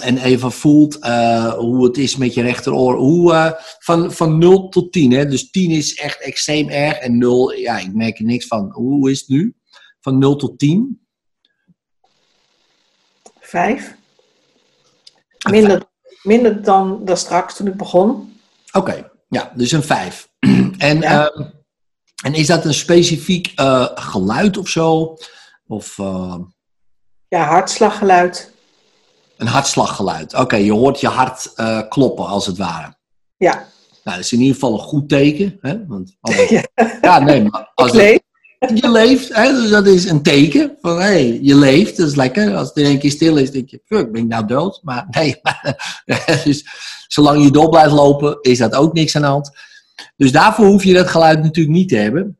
En even voelt eh, hoe het is met je rechteroor. Hoe, eh, van, van 0 tot 10. Hè? Dus 10 is echt extreem erg. En 0, ja, ik merk er niks van. Hoe is het nu? Van 0 tot 10? Vijf. Minder, minder dan, dan straks toen ik begon. Oké, ja, dus een 5. en, Ja. ehm, en is dat een specifiek eh, geluid of zo? Of Ja, hartslaggeluid. Een hartslaggeluid? Oké, je hoort je hart eh, kloppen als het ware. Ja, Nou, dat is in ieder geval een goed teken. Hè? Want Ja. ja, nee, maar als leef. het- je leeft, hè? dus dat is een teken van hé, hey, je leeft, dat is lekker. Als het in één keer stil is, denk je, fuck, ben ik nou dood? Maar nee, dus zolang je door blijft lopen, is dat ook niks aan de hand. Dus daarvoor hoef je dat geluid natuurlijk niet te hebben,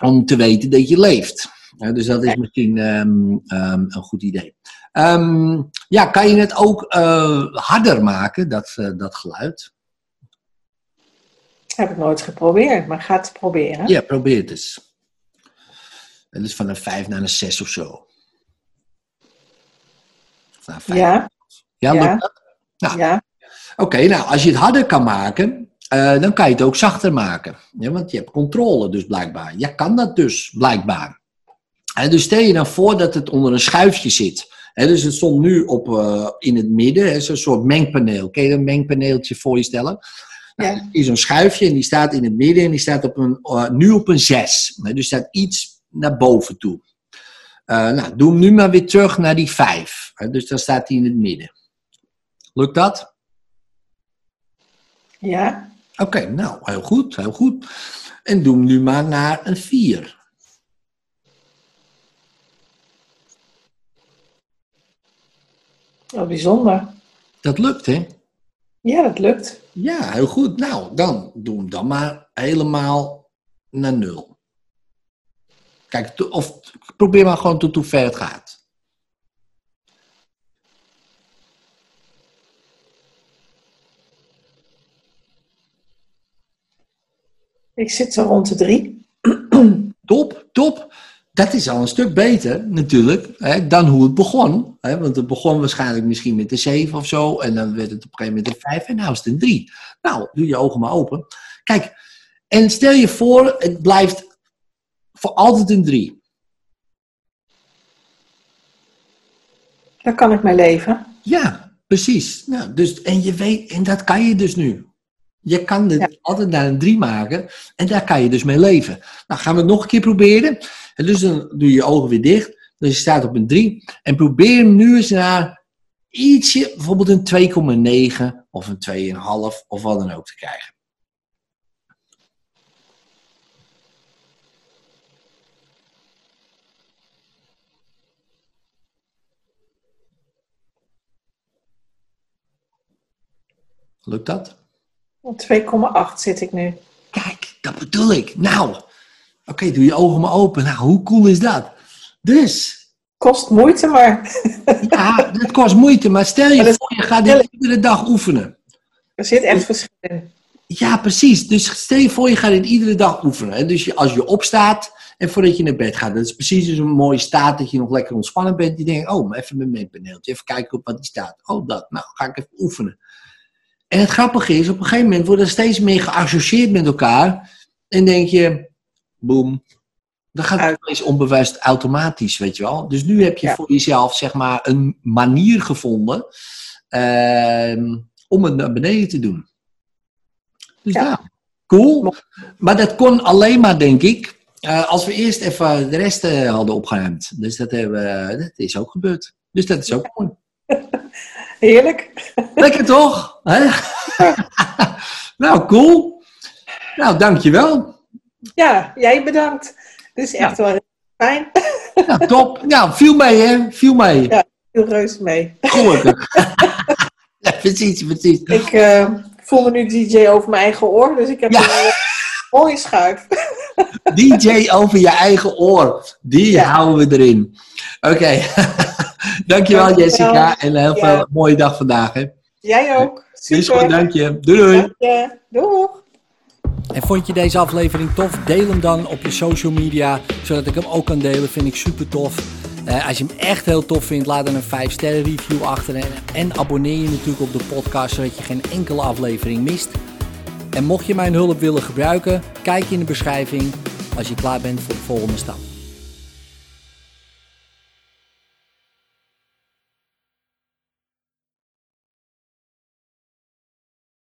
om te weten dat je leeft. Ja, dus dat is misschien ehm, ehm, een goed idee. Ehm, ja, kan je het ook eh, harder maken, dat, eh, dat geluid? Heb ik nooit geprobeerd, maar ga het proberen. Ja, probeer het eens. En dus van een 5 naar een 6 of zo. Of. Ja, ja, ja. dat? Nou. ja. Oké, nou, als je het harder kan maken, eh, dan kan je het ook zachter maken. Ja, want je hebt controle dus blijkbaar. Je kan dat dus blijkbaar. En dus stel je dan voor dat het onder een schuifje zit. Dus het stond nu op, eh, in het midden, zo'n soort mengpaneel. Kun je een mengpaneeltje voor je stellen? Nou, Ja. is een schuifje en die staat in het midden en die staat op een, eh, nu op een 6. Hè, dus staat iets naar boven toe. Eh, nou, doe hem nu maar weer terug naar die 5. Hè, dus dan staat hij in het midden. Lukt dat? ja. Oké, nou, heel goed, heel goed. En doe hem nu maar naar een 4. Wat bijzonder. Dat lukt, hè? Ja, dat lukt. Ja, heel goed. Nou, dan doe hem dan maar helemaal naar 0. Kijk, of probeer maar gewoon tot hoe ver het gaat. Ik zit zo rond de drie. Top, top. Dat is al een stuk beter natuurlijk hè, dan hoe het begon. Hè, want het begon waarschijnlijk misschien met een 7 of zo. En dan werd het op een gegeven moment een 5 en nu is het een 3. Nou, doe je ogen maar open. Kijk, en stel je voor, het blijft voor altijd een 3. Daar kan ik mee leven. Ja, precies. Nou, dus, en, je weet, en dat kan je dus nu. Je kan het Ja. altijd naar een 3 maken en daar kan je dus mee leven. Nou, gaan we het nog een keer proberen. En dus dan doe je je ogen weer dicht. Dus je staat op een 3. En probeer hem nu eens naar ietsje, bijvoorbeeld een 2,9 of een 2,5 of wat dan ook te krijgen. Lukt dat? Op 2,8 zit ik nu. Kijk, dat bedoel ik. Nou, oké, doe je ogen maar open. Nou, hoe cool is dat? Dus, Kost moeite, maar ja, het kost moeite, maar stel je voor, je gaat dit iedere dag oefenen. er zit echt verschil in. Ja, precies. Dus stel je voor, je gaat dit iedere dag oefenen. Hè? Dus je, als je opstaat en voordat je naar bed gaat, dat is precies dus een mooie staat dat je nog lekker ontspannen bent. Die denkt, oh, maar even met mijn paneeltje, even kijken op wat die staat. Oh, dat. Nou, ga ik even oefenen. En het grappige is, op een gegeven moment worden er steeds meer geassocieerd met elkaar. En denk je, boem, dan gaat het opeens onbewust automatisch, weet je wel. Dus nu heb je Ja. voor jezelf, zeg maar, een manier gevonden ehm, om het naar beneden te doen. Dus Ja. ja, cool. Maar dat kon alleen maar, denk ik, eh, als we eerst even de rest eh, hadden opgeruimd. Dus dat, hebben, dat is ook gebeurd. Dus dat is ook mooi. Heerlijk. Lekker toch? Hè? nou, cool. Nou, dankjewel. Ja, jij bedankt. Dit is echt wel fijn. Top. Nou, viel mee, hè? Viel mee. Ja. Heel reuze mee. Gelukkig. ja, precies, precies. Ik eh, voel me nu DJ over mijn eigen oor, dus ik heb Ja. een eh, mooie schuif. DJ over je eigen oor. Die Ja. houden we erin. Oké. Dankjewel, Dankjewel. Jessica. En een heel Ja. veel mooie dag vandaag. Hè? Jij ook. Is Super. goed, dank je. Doei doei. Dank je. Doeg. En vond je deze aflevering tof? Deel hem dan op je social media, zodat ik hem ook kan delen. Vind ik super tof. Eh, als je hem echt heel tof vindt, laat dan een 5 sterren review achter. En, en abonneer je natuurlijk op de podcast, zodat je geen enkele aflevering mist. En mocht je mijn hulp willen gebruiken, kijk in de beschrijving als je klaar bent voor de volgende stap.